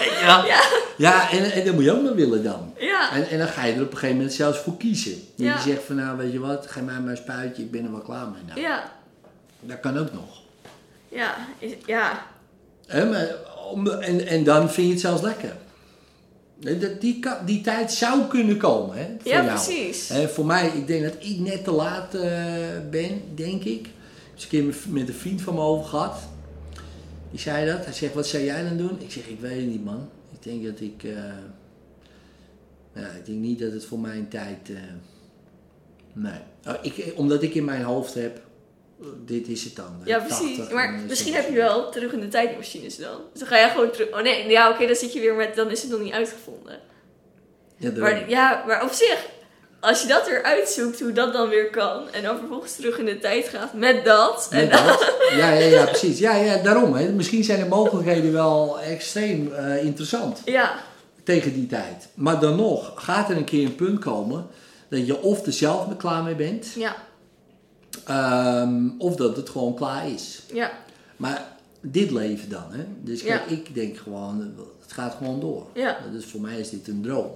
ja,
Ja.
ja en, en dat moet je ook maar willen dan.
ja,
En, en dan ga je er op een gegeven moment zelfs voor kiezen.
Ja.
je zegt van nou weet je wat, geef mij maar een spuitje, ik ben er wel klaar mee. Nou,
ja,
Dat kan ook nog.
ja, is- ja,
en, en dan vind je het zelfs lekker. Die, die tijd zou kunnen komen hè, voor
ja,
jou.
precies.
Voor mij, ik denk dat ik net te laat eh, ben, denk ik. Ik heb een keer met- een vriend van me over gehad. Die zei dat. Hij zegt, wat zou jij dan doen? Ik zeg, ik weet het niet man. Ik denk dat ik... ja, ik denk niet dat het voor mijn tijd... eh, nee. Oh, ik, omdat ik in mijn hoofd heb, dit is het dan. hè,
Ja,
80,
precies. Maar
is
misschien heb je wel terug in de tijdmachines dan. Dus dan ga je gewoon terug. Oh nee, ja, oké, dan zit je weer met. Dan is het nog niet uitgevonden.
Ja.
Maar ja, maar op zich, als je dat weer uitzoekt, hoe dat dan weer kan. En dan vervolgens terug in de tijd gaat met dat. En
Met dat. Ja, ja, ja, precies. Ja, ja, daarom. Hè. Misschien zijn de mogelijkheden wel extreem eh, interessant
ja,
tegen die tijd. Maar dan nog gaat er een keer een punt komen dat je of er zelf klaar mee bent,
ja,
ehm, of dat het gewoon klaar is.
ja,
Maar dit leven dan, hè. Dus kijk,
Ja.
ik denk gewoon, het gaat gewoon door.
ja,
Dus voor mij is dit een droom.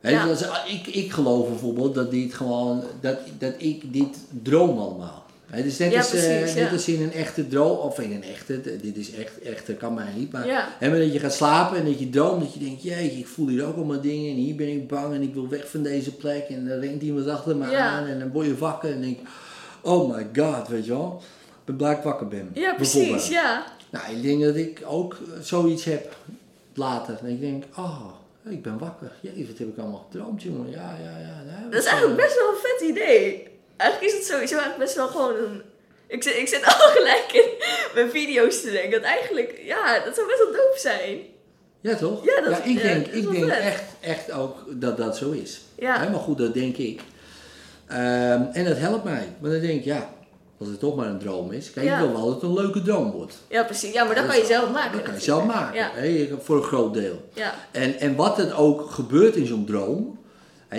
Ja.
is- ik, ik geloof bijvoorbeeld dat dit gewoon, dat, dat ik dit droom allemaal. Hè, dus net,
Ja,
als, eh,
precies,
net als in een echte droom, of in een echte, dit is echt, echte kan mij niet, maar,
Ja.
hè, maar dat je gaat slapen en dat je droomt, dat je denkt, jeetje, ik voel hier ook allemaal dingen en hier ben ik bang en ik wil weg van deze plek en er rent iemand achter me aan en dan word je wakker en denk oh my god, weet je wel. Ben blij dat ik wakker ben.
Ja, precies, ja.
Nou, ik denk dat ik ook zoiets heb later. En ik denk, oh, ik ben wakker. Jezus, wat heb ik allemaal gedroomd, jongen. Ja, ja, ja. Nou,
Dat is eigenlijk best wel een vet idee. Eigenlijk is het sowieso eigenlijk best wel gewoon een... Ik zit, ik zit al gelijk in mijn video's te denken. Dat eigenlijk, ja, dat zou best wel dope zijn.
Ja, toch?
Ja, dat-
ik denk, ik denk
vet.
echt, echt ook dat dat zo is.
Ja.
Hè, maar goed, dat denk ik. Ehm, en dat helpt mij. Want dan denk ik, ja, als het toch maar een droom is. Kijk,
Ja.
ik wil wel dat het een leuke droom wordt.
Ja, precies. Ja, maar dat
Dat
kan je zelf maken.
Dat kan je zelf maken.
Ja.
hè, voor een groot deel.
Ja.
En, en wat er ook gebeurt in zo'n droom,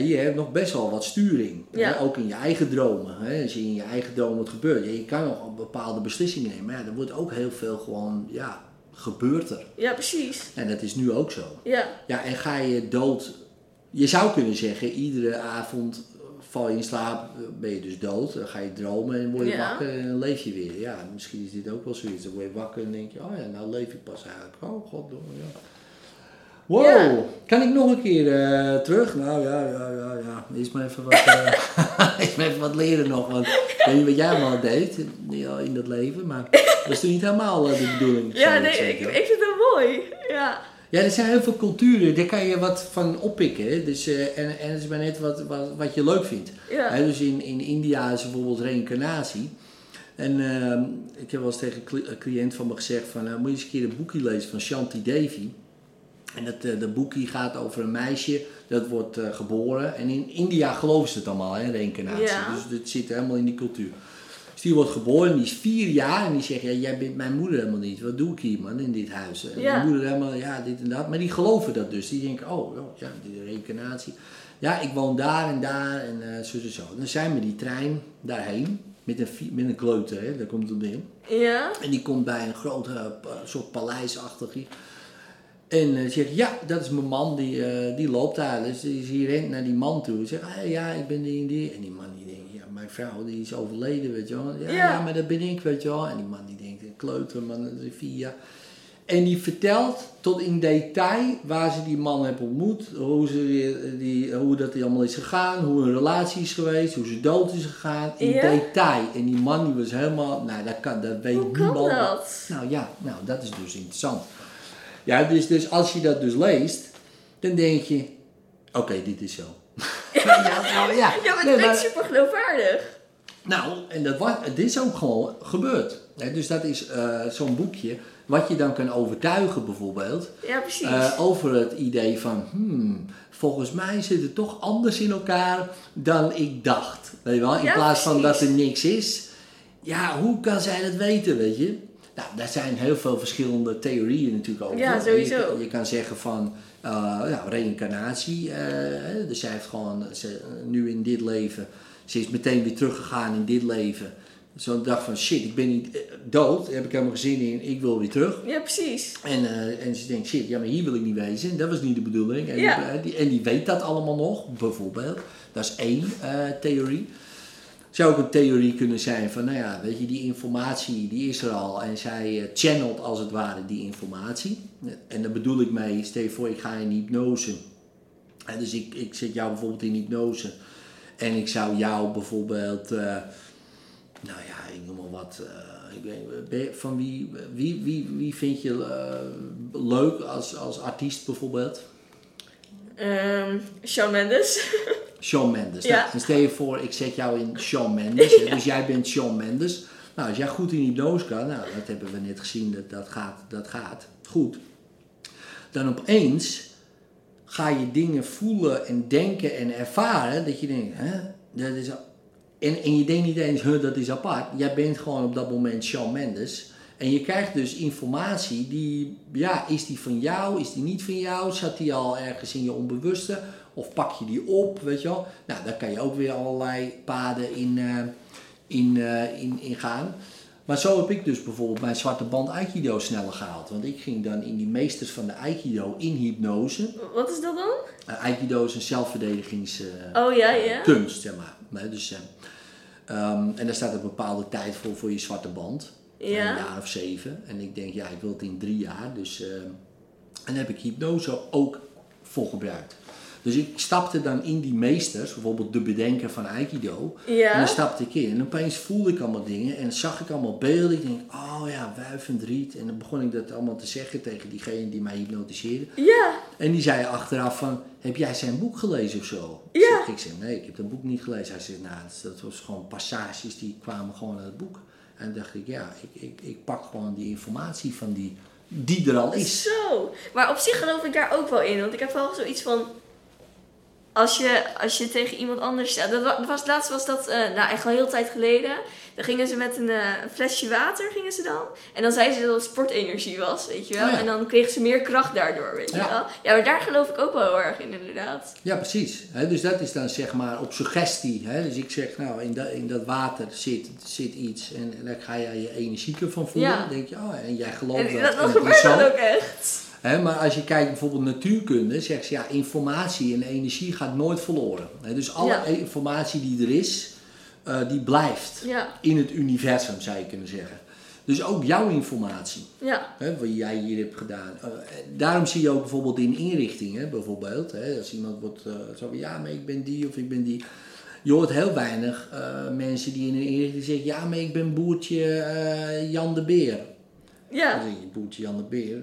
je hebt nog best wel wat sturing.
Ja.
Ook in je eigen dromen. Hè, als je in je eigen droom wat gebeurt. Ja, je kan nog een bepaalde beslissingen nemen. Maar ja, er wordt ook heel veel gewoon, ja, gebeurt er.
ja, precies.
En dat is nu ook zo.
Ja.
Ja, en ga je dood. Je zou kunnen zeggen, iedere avond val je in slaap, ben je dus dood. Dan ga je dromen en word je
Ja.
wakker en leef je weer. Ja, misschien is dit ook wel zoiets. Dan word je wakker en denk je, oh ja, nou leef ik pas eigenlijk. Oh, god, ja. Wow,
Ja.
kan ik nog een keer eh, terug? Nou ja, ja, ja, ja. Eerst maar even wat, eh, maar even wat leren nog. Want ik weet niet wat jij allemaal deed in- in dat leven, maar dat is toen niet helemaal eh, de bedoeling.
Ja, nee, ik, vind het mooi. Ja.
Ja, er zijn heel veel culturen, daar kan je wat van oppikken. hè. Dus, en, en het is maar net wat, wat, wat je leuk vindt.
Ja.
Hè, dus in, in India is bijvoorbeeld reïncarnatie. En ehm, ik heb wel eens tegen een cli- een cliënt van me gezegd van, moet je eens een keer een boekje lezen van Shanti Devi. En dat, eh, dat boekje gaat over een meisje dat wordt eh, geboren. En in India geloven ze het allemaal, hè, reïncarnatie.
Ja.
Dus het zit helemaal in die cultuur. Dus die wordt geboren, die is vier jaar en die zegt, ja, jij bent mijn moeder helemaal niet. Wat doe ik hier man, in dit huis? En
Ja.
Mijn moeder helemaal, ja, dit en dat. Maar die geloven dat dus. Die denken, oh, ja, die reïncarnatie. Ja, ik woon daar en daar en eh, zo en zo. Dan zijn we die trein daarheen, met een, met een kleuter, hè, daar komt het op neer.
Ja.
En die komt bij een groot soort paleisachtig. En eh, zegt, ja, dat is mijn man, die, eh, die loopt daar. Dus die, die rent naar die man toe. Zegt, ah, ja, ik ben die en die. En die man die denkt, ja, mijn vrouw die is overleden, weet je wel. Ja,
Ja.
ja. maar dat ben ik, weet je wel. En die man die denkt, een kleuter, man, dat is vier jaar. En die vertelt tot in detail waar ze die man hebben ontmoet, hoe, ze, eh, die, hoe dat allemaal is gegaan, hoe hun relatie is geweest, hoe ze dood is gegaan, in
Ja?
detail. En die man die was helemaal, nou dat, kan, dat weet
Hoe kan
niemand.
dat?
Nou ja, nou dat is dus interessant. Ja, dus, dus als je dat dus leest, dan denk je, oké, dit is zo. ja, nou, ja.
Ja, maar het
Nee, maar-
super geloofwaardig.
nou, en dat was, dit is ook gewoon gebeurd. Hè, dus dat is eh, zo'n boekje wat je dan kan overtuigen bijvoorbeeld
Ja, precies.
eh, over het idee van, hmm, volgens mij zit het toch anders in elkaar dan ik dacht. Weet je wel? In
Ja,
plaats van dat er niks is. Ja, hoe kan zij dat weten, weet je? Nou, daar zijn heel veel verschillende theorieën natuurlijk over.
Ja, sowieso.
Je, je kan zeggen van, eh ja, reïncarnatie. eh, dus zij heeft gewoon, ze, nu in dit leven, ze is meteen weer teruggegaan in dit leven. Zo'n dag van, shit, ik ben niet eh, dood, daar heb ik helemaal geen zin in, ik wil weer terug.
Ja, precies.
En, en ze denkt, shit, ja, maar hier wil ik niet wezen. Dat was niet de bedoeling. En,
Ja.
die, en die weet dat allemaal nog, bijvoorbeeld. Dat is één theorie. Zou ook een theorie kunnen zijn van, nou ja, weet je, die informatie, die is er al. En zij eh, channelt als het ware die informatie. En daar bedoel ik mee, stel voor, ik ga in hypnose. Dus ik, ik zet jou bijvoorbeeld in hypnose. En ik zou jou bijvoorbeeld, eh, nou ja, ik noem maar wat. eh, ik weet, van wie, wie, wie, wie vind je leuk als, als artiest bijvoorbeeld?
Ehm Shawn Mendes.
Shawn Mendes.
Ja.
Nou, en stel je voor, ik zet jou in Shawn Mendes. Dus jij bent Shawn Mendes. Nou, als jij goed in hypnose kan, nou, dat hebben we net gezien, dat, dat, gaat, dat gaat goed. Dan opeens ga je dingen voelen en denken en ervaren dat je denkt, hè, dat is... En, en je denkt niet eens, huh, dat is apart. Jij bent gewoon op dat moment Shawn Mendes. En je krijgt dus informatie die, ja, is die van jou, is die niet van jou? Zat die al ergens in je onbewuste? Of pak je die op, weet je wel? Nou, daar kan je ook weer allerlei paden in, eh, in, eh, in, in gaan. Maar zo heb ik dus bijvoorbeeld mijn zwarte band Aikido sneller gehaald. Want ik ging dan in die meesters van de Aikido in hypnose.
Wat is dat dan?
Uh, Aikido is een zelfverdedigingskunst,
oh, ja, ja.
zeg maar. Dus, um, en daar staat een bepaalde tijd voor, voor je zwarte band. Ja. Een jaar of zeven. En ik denk, ja, ik wil het in drie jaar. Dus, uh, en heb ik hypnose ook voor gebruikt. Dus ik stapte dan in die meesters, bijvoorbeeld de bedenker van Aikido. Ja. En dan stapte ik in. En opeens voelde ik allemaal dingen en zag ik allemaal beelden. Ik denk, oh ja, wuivend riet. En dan begon ik dat allemaal te zeggen tegen diegene die mij hypnotiseerde.
Ja.
En die zei achteraf van, heb jij zijn boek gelezen of zo?
Ja.
Ik zei, nee, ik heb dat boek niet gelezen. Hij zei, nou, dat was gewoon passages die kwamen gewoon uit het boek. En dacht ik, ja, ik, ik, ik pak gewoon die informatie van die, die er al is.
Zo, maar op zich geloof ik daar ook wel in. Want ik heb wel zoiets van, als je, als je tegen iemand anders. Dat was, laatst was dat, uh, nou echt al heel tijd geleden. Dan gingen ze met een, uh, flesje water, gingen ze dan. En dan zeiden ze dat het sportenergie was, weet je wel. Oh en dan kregen ze meer kracht daardoor, weet je wel. Ja, maar daar geloof ik ook wel heel erg in, inderdaad.
Ja, precies. dus dat is dan zeg maar op suggestie. Dus ik zeg, nou, in, dat in dat water zit, zit iets. En, daar ga je je energie van voelen. Dan denk je, oh, en jij gelooft en,
dat. Dat, gebeurt dan ook echt
maar als je kijkt bijvoorbeeld natuurkunde, zegt ze ja, informatie en energie gaat nooit verloren. dus alle informatie die er is, uh, die blijft in het universum, zou je kunnen zeggen. Dus ook jouw informatie,
ja.
wat jij hier hebt gedaan. Uh, daarom zie je ook bijvoorbeeld in inrichtingen, bijvoorbeeld, als iemand wordt uh, zo van ja, maar ik ben die of ik ben die. Je hoort heel weinig mensen die in een inrichting zeggen ja, maar ik ben boertje Jan de Beer.
Ja.
Dan zeg je boertje Jan de Beer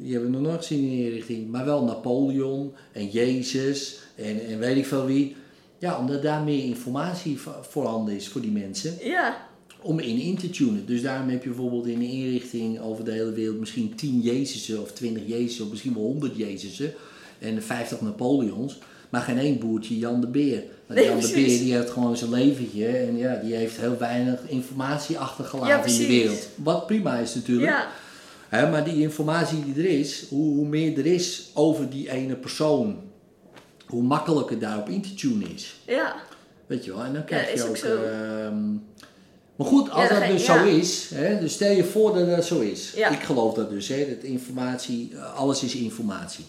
die hebben we nog nooit gezien in die richting. Maar wel Napoleon en Jezus en, en weet ik veel wie. Ja, omdat daar meer informatie voorhanden is voor die mensen.
Ja.
Om in in te tunen. Dus daarom heb je bijvoorbeeld in de inrichting over de hele wereld misschien 10 Jezusen of 20 Jezusen of misschien wel 100 Jezusen. En 50 Napoleons. Maar geen één boertje Jan de Beer. Want Jan de Beer die heeft gewoon zijn leventje en ja, die heeft heel weinig informatie achtergelaten in de wereld. Wat prima is natuurlijk.
Ja
maar die informatie die er is, hoe, hoe, meer er is over die ene persoon, hoe makkelijker daarop in te tunen is.
Ja.
Weet je wel, en dan krijg je ook. Ehm, maar goed, als dat dus zo is, hè, dus stel je voor dat dat zo is. Ik geloof dat dus, hè, dat informatie, eh, alles is informatie.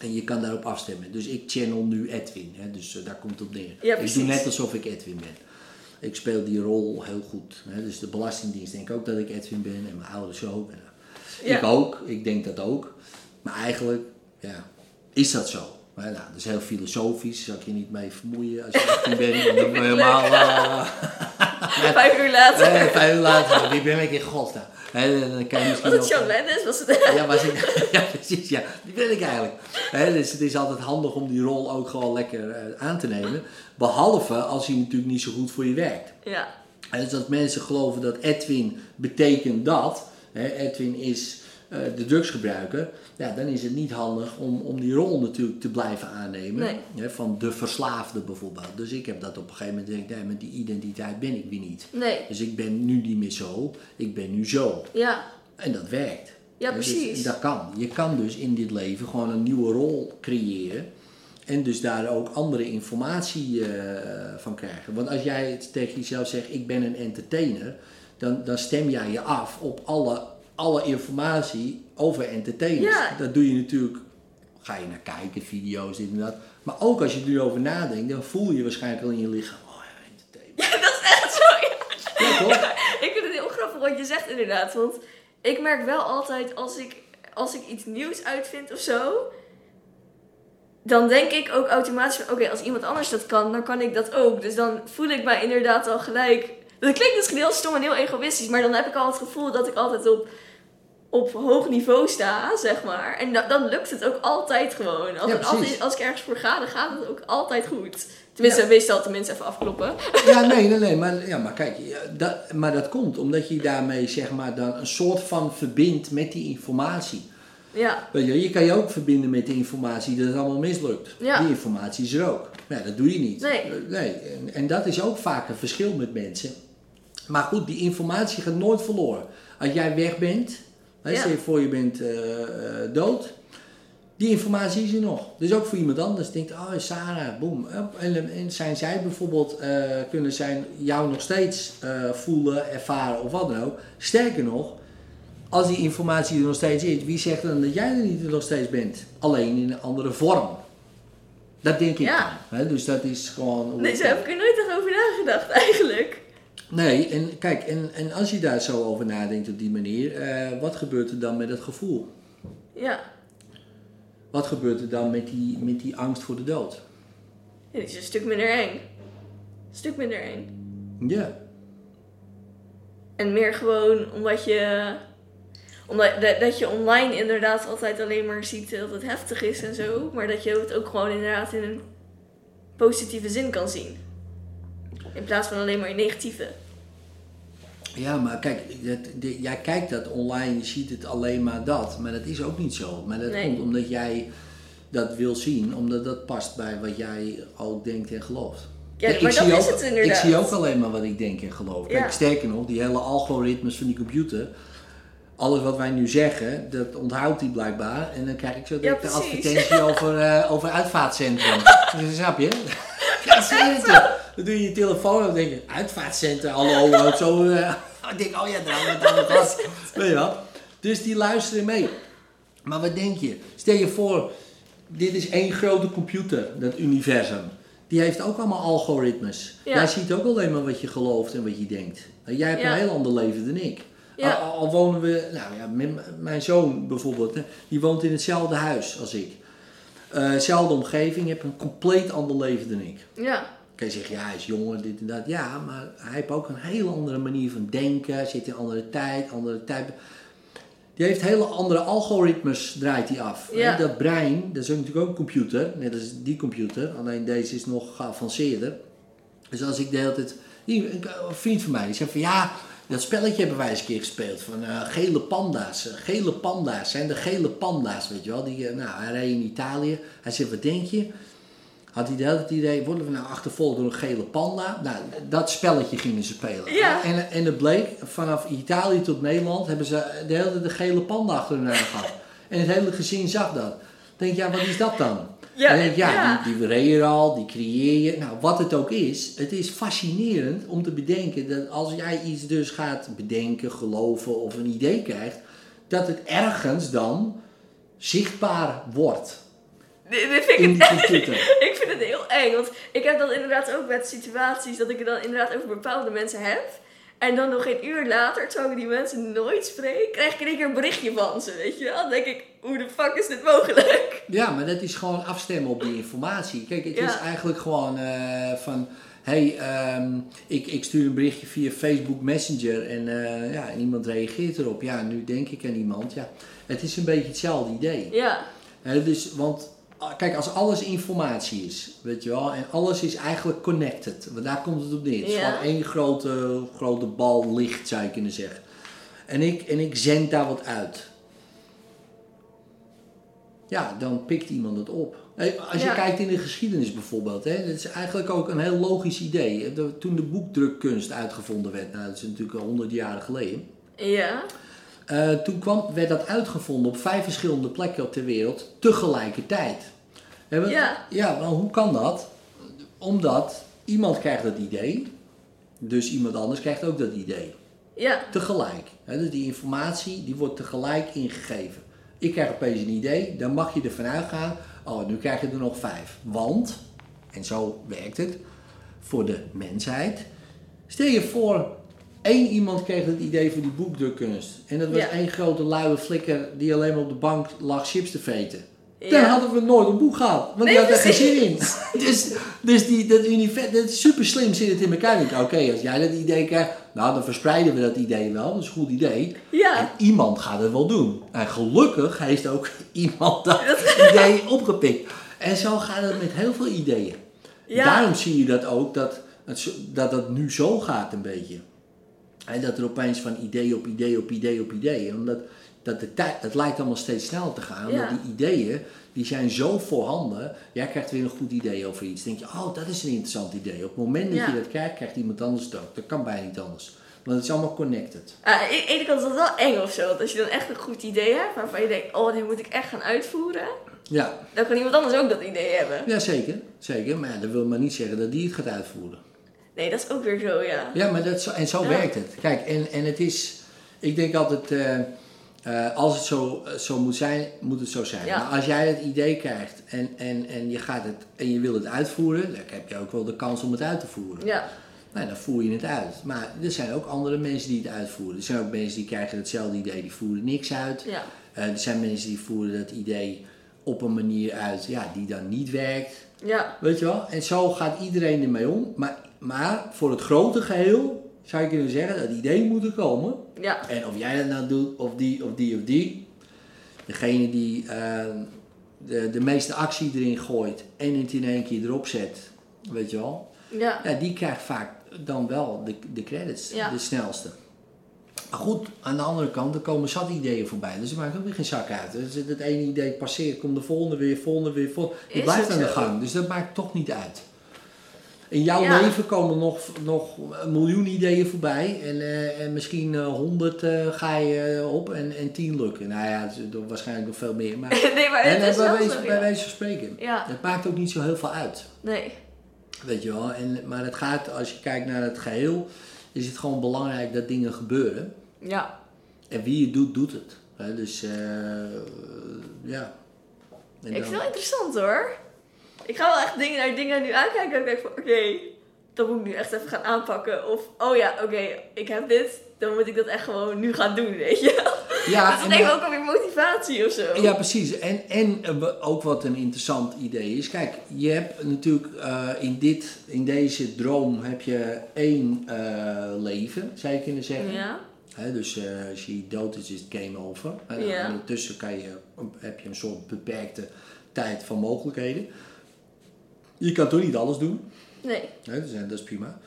En je kan daarop afstemmen. Dus ik channel nu Edwin, hè, dus uh, daar komt het op neer. ik doe net alsof ik Edwin ben. Ik speel die rol heel goed. Hè. Dus de Belastingdienst denkt ook dat ik Edwin ben en mijn ouders ook. Ik ook, ik denk dat ook. Maar eigenlijk, ja, is dat zo. Maar nou, dat is heel filosofisch, zal ik je niet mee vermoeien als je 18 bent. Dan ben helemaal... Uh,
vijf uur later.
Nee, vijf uur later, wie ben ik in godsnaam? dan kan je misschien
was het John Lennon? Was het...
ja, ja, precies, ja. Die ben ik eigenlijk. dus het is altijd handig om die rol ook gewoon lekker uh, aan te nemen. Behalve als hij natuurlijk niet zo goed voor je werkt.
Ja.
En dus dat mensen geloven dat Edwin betekent dat Edwin is uh, de drugsgebruiker, ja, dan is het niet handig om, om die rol natuurlijk te blijven aannemen. Hè, van de verslaafde bijvoorbeeld. Dus ik heb dat op een gegeven moment gezegd, nee, met die identiteit ben ik weer niet.
Nee.
Dus ik ben nu niet meer zo, ik ben nu zo.
Ja.
En dat werkt.
Ja, dus precies.
Dus dat kan. Je kan dus in dit leven gewoon een nieuwe rol creëren. En dus daar ook andere informatie uh, van krijgen. Want als jij tegen jezelf zegt, ik ben een entertainer dan, dan stem jij je af op alle, alle informatie over entertainers.
Ja.
Dat doe je natuurlijk, ga je naar kijken, video's, dit en dat. Maar ook als je er nu over nadenkt, dan voel je waarschijnlijk al in je lichaam, oh ja, entertainment.
Ja, dat is echt zo, ja. ja toch? ik vind het heel grappig wat je zegt inderdaad, want ik merk wel altijd als ik, als ik iets nieuws uitvind of zo, dan denk ik ook automatisch van, oké, als iemand anders dat kan, dan kan ik dat ook. Dus dan voel ik mij inderdaad al gelijk dat klinkt misschien heel stom en heel egoïstisch, maar dan heb ik al het gevoel dat ik altijd op, op hoog niveau sta, zeg maar. En dan lukt het ook altijd gewoon. Als, als, als, ik ergens voor ga, dan gaat het ook altijd goed. Tenminste, ja. meestal tenminste even afkloppen.
Ja, nee, nee, nee. Maar, ja, maar kijk, dat, maar dat komt omdat je daarmee zeg maar dan een soort van verbindt met die informatie.
Ja.
Weet je, je kan je ook verbinden met de informatie dat het allemaal mislukt.
Ja.
Die informatie is er ook. Ja, dat doe je niet.
Nee.
nee. En, en dat is ook vaak een verschil met mensen. Maar goed, die informatie gaat nooit verloren. Als jij weg bent, ja. stel je voor je bent uh, dood, Die informatie is er nog. Dus ook voor iemand anders denkt, oh Sarah, boem. En, en zijn zij bijvoorbeeld, eh, kunnen zij jou nog steeds voelen, ervaren of wat dan ook. Sterker nog, als die informatie er nog steeds is, wie zegt dan dat jij er niet nog steeds bent? Alleen in een andere vorm. Dat denk ik
Ja.
Dus dat is gewoon...
Nee, zo heb ik er nooit over nagedacht eigenlijk.
Nee, en kijk, en, en als je daar zo over nadenkt op die manier, eh, wat gebeurt er dan met het gevoel?
Ja.
Wat gebeurt er dan met die, met die angst voor de dood?
Ja, die is een stuk minder eng. Een stuk minder eng.
Ja.
En meer gewoon omdat je. Omdat dat, dat je online inderdaad altijd alleen maar ziet dat het heftig is en zo. Maar dat je het ook gewoon inderdaad in een positieve zin kan zien. In plaats van alleen maar in negatieve.
Ja, maar kijk, dat, de- jij kijkt dat online, je ziet het alleen maar dat. Maar dat is ook niet zo. Maar dat
Nee.
komt omdat jij dat wil zien, omdat dat past bij wat jij ook denkt en gelooft.
Ja,
Kijk,
maar
ik
dat
zie
is
ook,
het inderdaad.
Ik zie ook alleen maar wat ik denk en geloof. Kijk,
Ja.
sterker nog, die hele algoritmes van die computer, alles wat wij nu zeggen, dat onthoudt hij blijkbaar. En dan krijg ik zo direct de advertentie over, eh, over uitvaartcentrum. Dus, snap je? Ja, zie je het je. Dan doe je je telefoon en denk je, uitvaartcentrum, hallo, zo. eh. ik denk, oh ja, het aan gehad. Weet je wel? Dus die luisteren mee. Maar wat denk je? Stel je voor, dit is één grote computer, dat universum. Die heeft ook allemaal algoritmes.
Ja.
Jij ziet ook alleen maar wat je gelooft en wat je denkt. En Jij hebt
Ja.
een heel ander leven dan ik.
Ja.
Al, al wonen we, nou ja, mijn, mijn zoon bijvoorbeeld, hè, die woont in hetzelfde huis als ik. Eh, zelfde omgeving, heeft een compleet ander leven dan ik.
Ja.
Kan je zeggen, ja, hij is jonger, dit en dat. Ja, maar hij heeft ook een hele andere manier van denken. Zit in andere tijd, andere tijd. Die heeft hele andere algoritmes, draait hij af.
Ja.
Dat brein, dat is natuurlijk ook een computer. Net als die computer, alleen deze is nog geavanceerder. Dus als ik de hele tijd... Een vriend van mij, die zegt van ja... Dat spelletje hebben wij eens een keer gespeeld van eh, gele panda's. Eh, Gele panda's zijn de gele panda's, weet je wel. Die, eh, nou, hij reed in Italië. Hij zegt, wat denk je? Had hij de hele tijd het idee, worden we nou achtervolgd door een gele panda? Nou, dat spelletje gingen ze spelen.
Ja.
En, en het bleek, vanaf Italië tot Nederland hebben ze de hele tijd de gele panda achter hun gehad. En het hele gezin zag dat. Denk ja, wat is dat dan?
Ja,
denk ja,
ja.
Die, die al, die creëer je. Nou, wat het ook is, het is fascinerend om te bedenken dat als jij iets dus gaat bedenken, geloven of een idee krijgt, dat het ergens dan zichtbaar wordt
Dit, vind ik het. Ik vind het heel eng, want ik heb dat inderdaad ook met situaties dat ik het dan inderdaad over bepaalde mensen heb. En dan nog een uur later, terwijl ik die mensen nooit spreek, krijg ik in één keer een berichtje van ze, weet je wel? Dan denk ik, hoe de fuck is dit mogelijk?
Ja, maar dat is gewoon afstemmen op die informatie. Kijk, het
Ja.
is eigenlijk gewoon eh, van... hey, ehm, ik, ik stuur een berichtje via Facebook Messenger en, eh, ja, en iemand reageert erop. Ja, nu denk ik aan iemand. Ja, het is een beetje hetzelfde idee.
Ja,
Hè, dus, want kijk, als alles informatie is, weet je wel, en alles is eigenlijk connected, want daar komt het op neer. Het is gewoon één grote, grote bal licht, zou je kunnen zeggen. En ik, en ik zend daar wat uit. Ja, dan pikt iemand het op. Als je
Ja.
kijkt in de geschiedenis bijvoorbeeld, hè, dat is eigenlijk ook een heel logisch idee. De- Toen de boekdrukkunst uitgevonden werd, nou, dat is natuurlijk al honderd jaren geleden.
ja,
Eh, toen kwam, werd dat uitgevonden op vijf verschillende plekken op ter wereld tegelijkertijd.
Ja.
ja, maar hoe kan dat? Omdat iemand krijgt dat idee, dus iemand anders krijgt ook dat idee.
ja,
Tegelijk. Hè, dus die informatie die wordt tegelijk ingegeven. Ik krijg opeens een idee, dan mag je ervan uitgaan, oh nu krijg je er nog vijf. Want, en zo werkt het, voor de mensheid. Stel je voor, één iemand kreeg het idee voor die boekdrukkunst. En dat was
Ja.
één grote luie flikker die alleen maar op de bank lag chips te vreten. Dan hadden we nooit een boek gehad. Want
Nee,
die had er geen zin in. Dus, dus die, dat universum, dat super slim zit het in elkaar. Oké, als jij dat idee krijgt, nou dan verspreiden we dat idee wel. Dat is een goed idee. En
Ja,
iemand gaat het wel doen. En gelukkig heeft ook iemand dat idee opgepikt. En zo gaat het met heel veel ideeën.
Ja.
Daarom zie je dat ook, dat het, dat het nu zo gaat een beetje. En dat er opeens van idee op idee op idee op idee. Omdat dat de tijd, het lijkt allemaal steeds sneller te gaan. Die ideeën, die zijn zo voorhanden. Jij krijgt weer een goed idee over iets. Dan denk je, oh, dat is een interessant idee. Op het moment dat
Ja.
je dat krijgt, krijgt iemand anders het ook. Dat kan bijna niet anders. Want het is allemaal connected.
Aan de ene kant is dat wel eng of zo. Want als je dan echt een goed idee hebt, waarvan je denkt, oh, dit moet ik echt gaan uitvoeren.
Ja,
Dan kan iemand anders ook dat idee hebben.
ja zeker, zeker. Maar ja, dat wil maar niet zeggen dat die het gaat uitvoeren.
Nee, dat is ook weer zo, ja.
Ja, maar dat, en zo werkt het. Kijk, en, en het is, ik denk altijd, eh, eh, als het zo, zo moet zijn, moet het zo zijn.
Ja.
Maar als jij het idee krijgt en, en, en, je gaat het, en je wil het uitvoeren, dan heb je ook wel de kans om het uit te voeren.
Ja,
Nou, dan voer je het uit. Maar er zijn ook andere mensen die het uitvoeren. Er zijn ook mensen die krijgen hetzelfde idee, die voeren niks uit.
ja.
Eh, er zijn mensen die voeren dat idee op een manier uit ja, die dan niet werkt.
Ja,
Weet je wel? En zo gaat iedereen ermee om. Maar, maar voor het grote geheel zou je kunnen zeggen dat idee moet er komen.
ja,
En of jij dat nou doet, of die, of die, of die. Degene die eh, de, de meeste actie erin gooit en het in één keer erop zet. Weet je wel?
ja.
Ja, die krijgt vaak dan wel de, de credits,
Ja.
de snelste. Maar goed, aan de andere kant, er komen zat ideeën voorbij. Dus er maakt ook weer geen zak uit. Dus het ene idee passeert, komt de volgende weer, volgende weer, volgende.
Is
blijft
het
aan de gang. Dus dat maakt toch niet uit. In jouw
Ja.
leven komen nog, nog een miljoen ideeën voorbij. En, eh, en misschien eh, honderd eh, ga je op en, en tien lukken. Nou ja, het is waarschijnlijk nog veel meer. Maar,
Nee, maar
en,
het
eh,
is
bij, wijze, bij wijze van spreken.
Ja,
Het maakt ook niet zo heel veel uit.
nee.
Weet je wel, en, maar het gaat, als je kijkt naar het geheel, is het gewoon belangrijk dat dingen gebeuren.
Ja,
En wie het doet, doet het. Dus, eh, ja. En
ik
dan-
vind het wel interessant hoor. Ik ga wel echt dingen naar dingen nu aankijken en ik denk van, oké, dat moet ik nu echt even gaan aanpakken. Of, oh ja, oké, ik heb dit, dan moet ik dat echt gewoon nu gaan doen, weet je.
ja,
dat is
en
denk ik ook alweer motivatie of zo.
ja, precies. En, en eh, ook wat een interessant idee is. Kijk, je hebt natuurlijk eh, in, dit, in deze droom heb je één eh, leven, zou je kunnen zeggen.
Ja,
dus als je dood is, is het game over. En
Ja.
ondertussen kan je, heb je een soort beperkte tijd van mogelijkheden. Je kan toch niet alles doen.
nee.
Dus, dat is prima.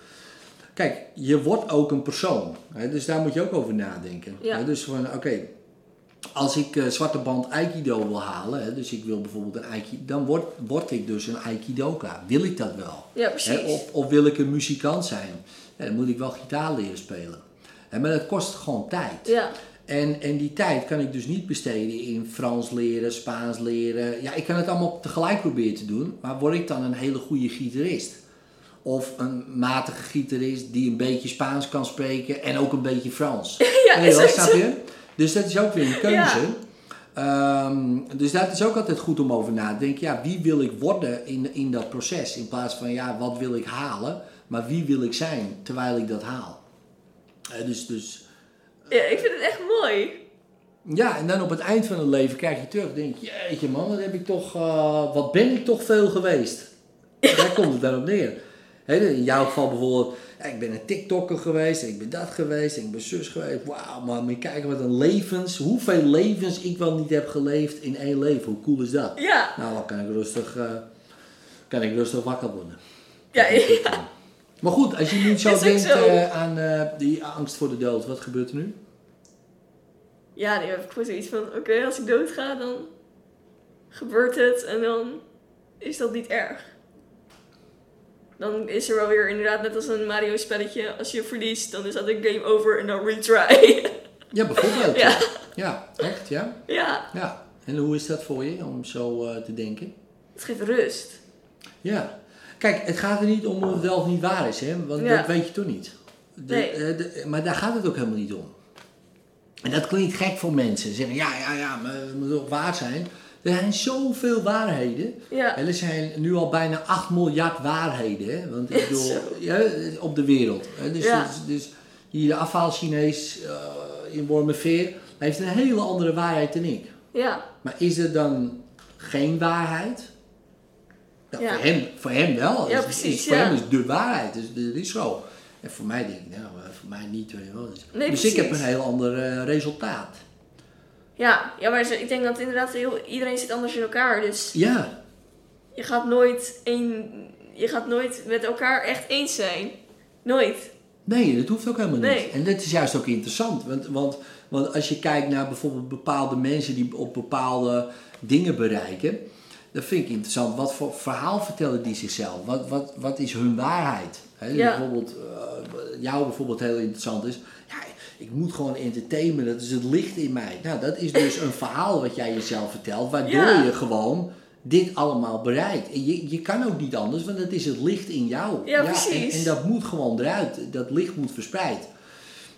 Kijk, je wordt ook een persoon. Hè, dus daar moet je ook over nadenken.
Ja.
Hè, dus van, oké, als ik eh, zwarte band Aikido wil halen, hè, dus ik wil bijvoorbeeld een Aikido, dan word, word ik dus een Aikidoka. Wil ik dat wel?
Ja, precies.
of, of wil ik een muzikant zijn? Dan moet ik wel gitaar leren spelen. Maar dat kost gewoon tijd.
Ja,
En, en die tijd kan ik dus niet besteden in Frans leren, Spaans leren. Ja, ik kan het allemaal tegelijk proberen te doen, maar word ik dan een hele goede gitarist? Of een matige gitarist die een beetje Spaans kan spreken en ook een beetje Frans?
ja
Nee, snap
zo.
je? Dus dat is ook weer een keuze. Ehm, dus dat is ook altijd goed om over na te denken. Ja, wie wil ik worden in, in dat proces? In plaats van, ja, wat wil ik halen? Maar wie wil ik zijn terwijl ik dat haal? Eh, dus, dus
Ja, ik vind het echt mooi.
ja, en dan op het eind van het leven kijk je terug. denk je, jeetje man, wat, heb ik toch, eh, wat ben ik toch veel geweest. Daar komt het dan op neer. Hè, in jouw geval bijvoorbeeld, ja, ik ben een TikToker geweest, en ik ben dat geweest, en ik ben zus geweest. Wauw man, je kijken wat een levens, hoeveel levens ik wel niet heb geleefd in één leven. Hoe cool is dat?
Ja,
Nou, dan kan ik rustig, eh, kan ik rustig wakker worden.
ja, ja.
Maar goed, als je nu zo denkt
zo.
eh, aan eh, die angst voor de dood, wat gebeurt er nu?
Ja, nu heb ik gewoon zoiets van, oké, als ik doodga, dan gebeurt het en dan is dat niet erg. Dan is er wel weer inderdaad net als een Mario spelletje, als je verliest, dan is dat een game over en dan retry.
Ja, bijvoorbeeld.
Ja.
ja, echt, ja.
ja,
Ja, en hoe is dat voor je om zo eh, te denken?
het geeft rust.
Ja. Kijk, het gaat er niet om of het wel of niet waar is, hè? want
Ja.
dat weet je toch niet. De-
Nee.
eh, de- maar daar gaat het ook helemaal niet om. En dat klinkt gek voor mensen. Ze zeggen, ja, ja, ja, maar het moet toch waar zijn? Er zijn zoveel waarheden.
Ja,
En er zijn nu al bijna 8 miljard waarheden. Hè? Want ik bedoel, ja, op de wereld. Hè? Dus,
Ja.
dus, dus hier de afhaal-Chinees eh, in Wormerveer heeft een hele andere waarheid dan ik.
ja,
Maar is er dan geen waarheid? Nou,
Ja.
voor, hem, voor hem wel.
Ja,
Is-
precies,
Is, voor hem is de waarheid. Dus dat is zo. En voor mij denk ik, nou, eh, voor mij niet. Weet je wel. Dus,
Nee,
dus ik heb een heel ander eh, resultaat.
ja. Ja, maar ik denk dat inderdaad heel, iedereen zit anders in elkaar, dus
Ja,
je gaat nooit één, je gaat nooit met elkaar echt eens zijn. Nooit.
nee, dat hoeft ook helemaal niet. En dat is juist ook interessant. Want, want, want als je kijkt naar bijvoorbeeld bepaalde mensen die op bepaalde dingen bereiken. Dan vind ik interessant. Wat voor verhaal vertellen die zichzelf? Wat, wat, wat is hun waarheid?
Ja.
Bijvoorbeeld, eh, jou bijvoorbeeld heel interessant is. Ja, ik moet gewoon entertainen, dat is het licht in mij. Nou, dat is dus een verhaal wat jij jezelf vertelt, waardoor
Ja.
je gewoon dit allemaal bereikt. En je, je kan ook niet anders, want het is het licht in jou.
Ja,
En,
precies.
en dat moet gewoon eruit. Dat licht moet verspreid.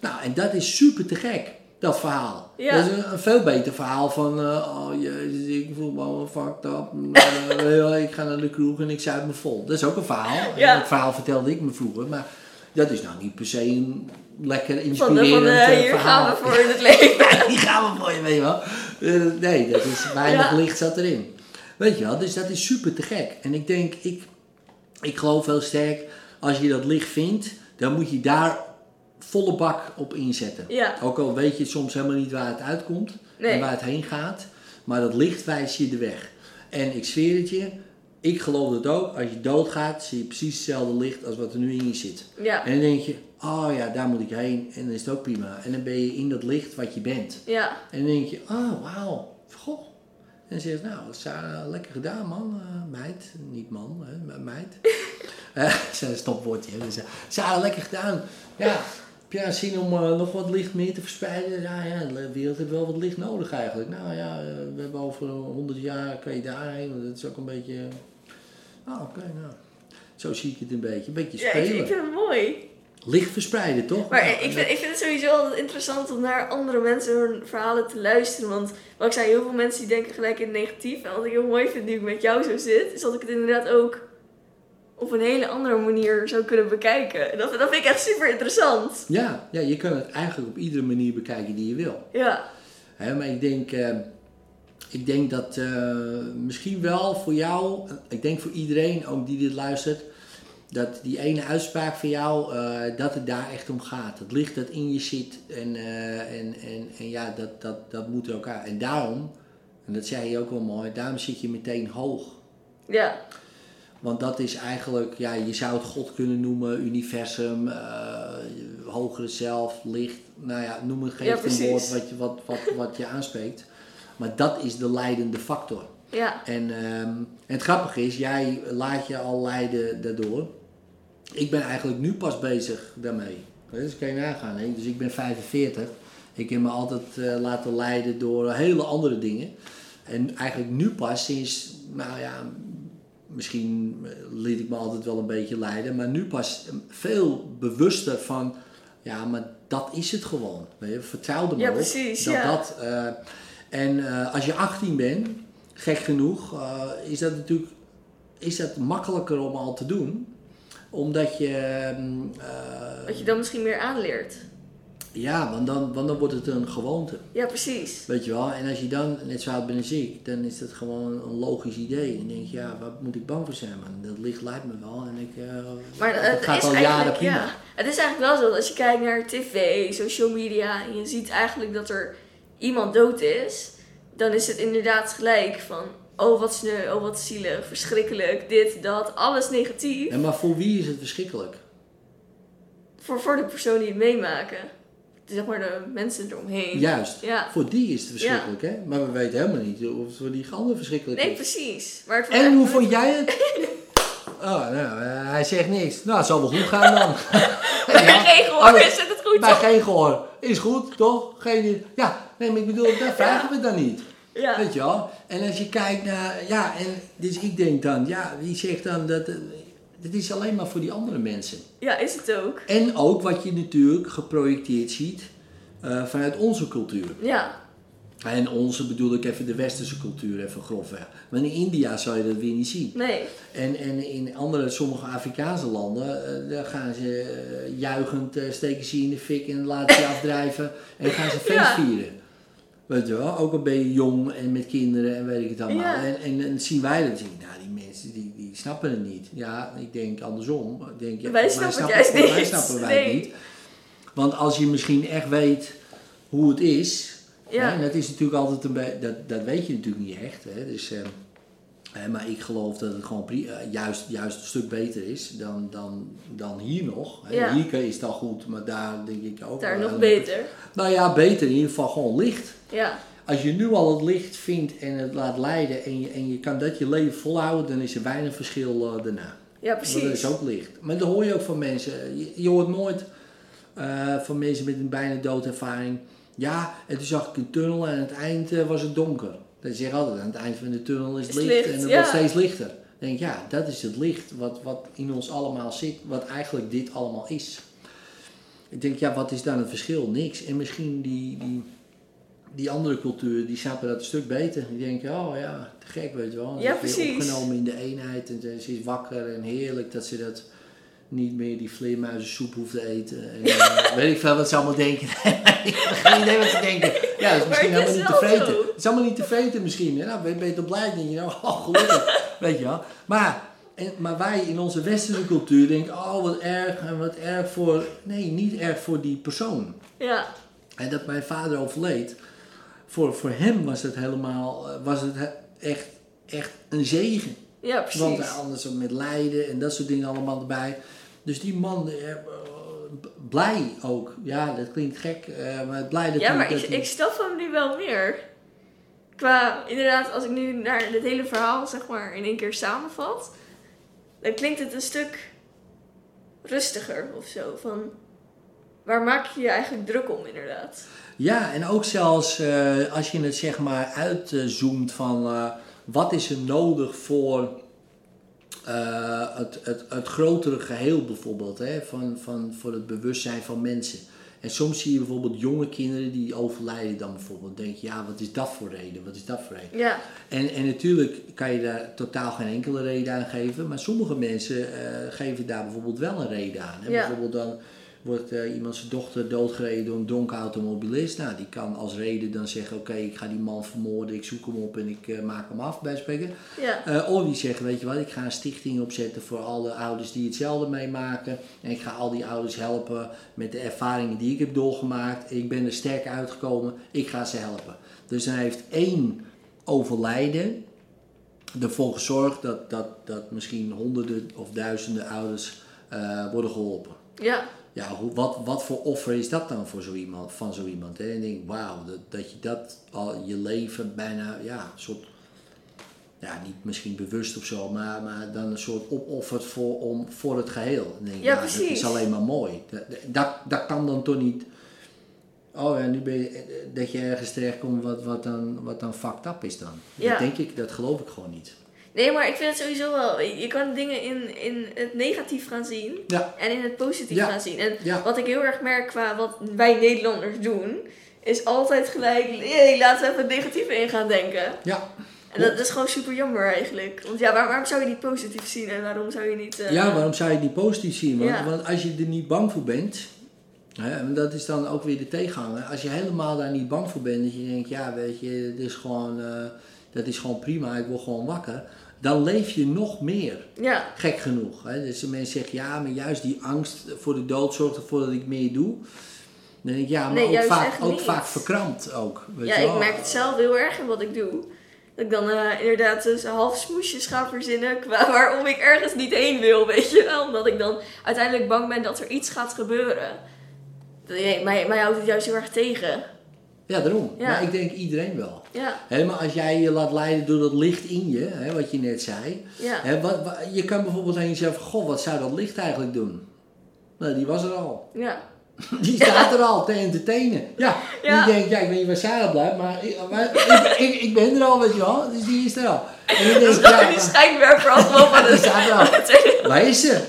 Nou, en dat is super te gek, dat verhaal.
Ja.
Dat is een, een veel beter verhaal van, eh, oh jezus, ik voel me allemaal fucked up. Ik ga naar de kroeg en ik zuip me vol. Dat is ook een verhaal. En
Ja.
Dat verhaal vertelde ik me vroeger, maar dat is nou niet per se een lekker
Van,
inspirerend
de, van
eh,
hier
verhaal.
gaan we voor in het leven.
Die gaan we voor je, weet je wel. Eh, nee, dat is weinig
Ja.
licht zat erin. Weet je wel, dus dat is super te gek. En ik denk, ik, ik geloof heel sterk, als je dat licht vindt, dan moet je daar volle bak op inzetten.
Ja.
Ook al weet je soms helemaal niet waar het uitkomt en waar het heen gaat, maar dat licht wijst je de weg. En ik zweer het je, ik geloof dat ook. Als je doodgaat, zie je precies hetzelfde licht als wat er nu in je zit.
Ja.
En dan denk je, oh ja, daar moet ik heen. En dan is het ook prima. En dan ben je in dat licht wat je bent.
Ja.
En dan denk je, oh wauw, goh. En dan zeg je, nou, Sarah, lekker gedaan man, Eh, meid. Niet man, hè, meid. Eh, Dat is een stopwoordje. eh, Sarah, lekker gedaan. Ja, heb jij zin om eh, nog wat licht meer te verspreiden? Ja, ja, de wereld heeft wel wat licht nodig eigenlijk. Nou ja, eh, we hebben over 100 jaar, kan je daarheen. want Dat is ook een beetje... Ah, oké, nou. Zo zie ik het een beetje. Een beetje
Ja, ik,
spelen.
vind het mooi.
Licht verspreiden, toch?
Maar
Nou,
ik vind, ik vind het sowieso altijd interessant om naar andere mensen hun verhalen te luisteren. Want wat ik zei, heel veel mensen die denken gelijk in het negatief. En wat ik heel mooi vind nu ik met jou zo zit, is dat ik het inderdaad ook op een hele andere manier zou kunnen bekijken. En Dat, dat vind ik echt super interessant.
Ja, ja, je kan het eigenlijk op iedere manier bekijken die je wil.
Ja,
Hè, maar ik denk, eh, ik denk dat eh, misschien wel voor jou, ik denk voor iedereen ook die dit luistert, dat die ene uitspraak van jou, eh, dat het daar echt om gaat. Het licht dat in je zit en, eh, en, en, en ja, dat, dat, dat moet elkaar. En daarom, en dat zei je ook wel mooi, daarom zit je meteen hoog.
ja,
Want dat is eigenlijk, ja, je zou het God kunnen noemen, universum, eh, hogere zelf, licht. Nou ja, noem
Ja,
geef een
precies.
woord wat je, wat, wat, wat je aanspreekt. Maar dat is de leidende factor.
ja,
En, en het grappige is, jij laat je al leiden daardoor. Ik ben eigenlijk nu pas bezig daarmee. Dus kan je nagaan. Hè? Dus ik ben 45. Ik heb me altijd eh, laten leiden door hele andere dingen. En eigenlijk nu pas sinds, nou ja, misschien eh, liet ik me altijd wel een beetje leiden. Maar nu pas veel bewuster van, ja, maar dat is het gewoon. Vertrouw er maar
Ja,
op.
precies,
dat
ja.
dat, eh, en eh, als je 18 bent, gek genoeg, is dat natuurlijk is dat makkelijker om al te doen. Omdat je...
wat je dan misschien meer aanleert.
Ja, want dan, want dan wordt het een gewoonte.
Ja, precies.
Weet je wel? En als je dan net zo oud bent als ik, dan is dat gewoon een logisch idee. En dan denk je, ja, waar moet ik bang voor zijn, man? Dat licht leidt me wel. En ik, eh,
Maar
dat
het
gaat
is
al jaren
eigenlijk,
prima.
ja, het is eigenlijk wel zo dat als je kijkt naar tv, social media en je ziet eigenlijk dat er iemand dood is, dan is het inderdaad gelijk van, oh wat sneu, oh wat zielig, verschrikkelijk, dit, dat, alles negatief.
En maar voor wie is het verschrikkelijk?
Voor, voor de persoon die het meemaken. Zeg maar de mensen eromheen.
Juist.
Ja.
Voor die is het verschrikkelijk, hè? Maar we weten helemaal niet of het voor die ander verschrikkelijk
Nee,
is.
precies. Maar het
En hoe vond jij het? Oh, nou, eh, hij zegt niks. Nou, het zal wel goed gaan dan.
Bij
Ja.
geen gehoor
Oh,
is het het goed,
Bij
toch?
geen gehoor. Is goed, toch? Geen... Ja, nee, maar ik bedoel, daar vragen we dan niet.
Ja.
Weet je wel? En als je kijkt naar, ja, en dus ik denk dan, ja, wie zegt dan dat, dit is alleen maar voor die andere mensen.
ja, is het ook.
En ook wat je natuurlijk geprojecteerd ziet eh, vanuit onze cultuur.
Ja,
En onze bedoel ik even de westerse cultuur, even grofweg. Maar in India zou je dat weer niet zien.
nee.
En, en in andere, sommige Afrikaanse landen, eh, daar gaan ze eh, juichend, steken ze in de fik en laten ze afdrijven en gaan ze feest
Ja.
vieren. Weet je wel, ook al ben je jong en met kinderen en weet ik het allemaal.
Ja.
En, en, en zien wij dat, zien, nou die mensen die, die snappen het niet. Ja, ik denk andersom. Ik denk, ja,
Wij snappen juist niet.
snappen wij
Nee.
niet. Want als je misschien echt weet hoe het is,
Ja.
hè, en dat is natuurlijk altijd een beetje, dat, dat weet je natuurlijk niet echt. Hè, dus, eh, maar ik geloof dat het gewoon eh, juist, juist een stuk beter is dan, dan, dan hier nog. Hè.
Ja.
Hier is het al goed, maar daar denk ik ook
Daar nog beter.
Nou ja, beter in ieder geval gewoon licht.
Ja.
Als je nu al het licht vindt en het laat leiden en je, en je kan dat je leven volhouden, dan is er weinig verschil eh, daarna.
Ja,
Want dat
precies.
is ook licht. Maar dat hoor je ook van mensen. Je, je hoort nooit eh, van mensen met een bijna doodervaring. Ja, en toen zag ik een tunnel en aan het eind eh, was het donker. Dat zeg altijd, aan het eind van de tunnel is het
Is
licht,
licht,
en het
ja.
wordt steeds lichter. Dan denk ik, ja, dat is het licht wat, wat in ons allemaal zit, wat eigenlijk dit allemaal is. Ik denk, ja, wat is dan het verschil? Niks. En misschien die, die, die andere cultuur, die snappen dat een stuk beter. Die denken, oh ja, te gek, weet je wel.
Ja,
is weer
precies.
opgenomen in de eenheid en ze is wakker en heerlijk dat ze dat niet meer die vleermuizensoep hoeft te eten. En, eh, weet ik veel wat ze allemaal denken. ik heb geen idee wat ze denken. Ja, dat is misschien helemaal niet te
wel
vreten.
zo.
Het is allemaal niet te vreten misschien. hè. Nou, ben je toch blij? Denk je nou, oh gelukkig. weet je wel. Maar, en, maar wij in onze westerse cultuur denken, oh wat erg en wat erg voor... Nee, niet erg voor die persoon.
Ja,
En dat mijn vader overleed, voor, voor hem was het helemaal, eh, was het he- echt, echt een zegen.
ja precies.
Want anders ook met lijden en dat soort dingen allemaal erbij. Dus die man, eh, eh, blij ook. Ja, dat klinkt gek, eh, maar blij dat
ja, maar ik, ik snap hem nu wel meer. Qua, inderdaad, als ik nu naar dit hele verhaal, zeg maar, in één keer samenvat, dan klinkt het een stuk rustiger of zo. Van, waar maak je je eigenlijk druk om, inderdaad?
Ja, en ook zelfs eh, als je het zeg maar uitzoomt van eh, wat is er nodig voor eh, het, het, het grotere geheel bijvoorbeeld, hè, van, van, voor het bewustzijn van mensen. En soms zie je bijvoorbeeld jonge kinderen die overlijden dan bijvoorbeeld. Dan denk je, ja, wat is dat voor reden? Wat is dat voor reden?
Ja,
En, en natuurlijk kan je daar totaal geen enkele reden aan geven, maar sommige mensen geven daar bijvoorbeeld wel een reden aan. Hè?
Ja.
Bijvoorbeeld dan wordt eh, iemand zijn dochter doodgereden door een donker automobilist. Nou, die kan als reden dan zeggen, oké, ik ga die man vermoorden, ik zoek hem op en ik eh, maak hem af, bij spreken.
ja,
Eh, of die zeggen, weet je wat, ik ga een stichting opzetten voor alle ouders die hetzelfde meemaken. En ik ga al die ouders helpen met de ervaringen die ik heb doorgemaakt. Ik ben er sterk uitgekomen, ik ga ze helpen. Dus dan heeft één overlijden ervoor gezorgd dat, dat, dat misschien honderden of duizenden ouders worden geholpen.
ja,
Ja, hoe, wat, wat voor offer is dat dan voor zo iemand, van zo iemand? Hè? En ik denk, wauw, dat, dat je dat al je leven bijna, ja, een soort, ja, niet misschien bewust of zo, maar, maar dan een soort opoffert voor, om, voor het geheel. En denk,
Ja,
dat is alleen maar mooi. Dat, dat, dat kan dan toch niet, oh ja, nu ben je, dat je ergens terechtkomt wat, wat, dan, wat dan fucked up is dan.
Ja.
Dat denk ik, dat geloof ik gewoon niet.
Nee, maar ik vind het sowieso wel. Je kan dingen in, in het negatief gaan zien
Ja,
en in het positief
Ja.
gaan zien. En
ja,
wat ik heel erg merk qua wat wij Nederlanders doen, is altijd gelijk, hey, laten we even het negatieve in gaan denken.
ja.
En dat, dat is gewoon super jammer eigenlijk. Want ja, waar- waarom zou je niet positief zien en waarom zou je niet... eh,
Ja, waarom zou je niet positief zien? Want, als je er niet bang voor bent, hè, en dat is dan ook weer de tegenhanger. Als je helemaal daar niet bang voor bent, dat je denkt, ja, weet je, dat is gewoon, eh, dat is gewoon prima, ik word gewoon wakker. Dan leef je nog meer,
Ja,
gek genoeg. Hè? Dus de mensen zeggen, ja, maar juist die angst voor de dood zorgt ervoor dat ik meer doe. Dan denk ik, ja, maar
Nee,
ook, vaak, ook vaak verkrampt ook. Weet
ja
je
ik merk het zelf heel erg in wat ik doe. Dat ik dan eh, inderdaad dus half smoesjes ga verzinnen qua waarom ik ergens niet heen wil, weet je wel. Omdat ik dan uiteindelijk bang ben dat er iets gaat gebeuren. Nee, mij, mij houdt het juist heel erg tegen.
Ja, daarom.
Ja.
Maar ik denk iedereen wel.
Ja,
maar als jij je laat leiden door dat licht in je, hè, wat je net zei.
ja.
Hè, wat, wat- je kan bijvoorbeeld aan jezelf, goh, wat zou dat licht eigenlijk doen? Nou, die was er al.
Ja,
Die staat er al te entertainen. Ja, die denkt, ja, ik weet niet waar Sarah blijft, maar, ik, maar ik, ik, ik ben er al, weet je wel. Dus die is er al. En je
dat is
ja,
die schijnwerper aflopen.
die
Dus
staat er al. Waar is ze?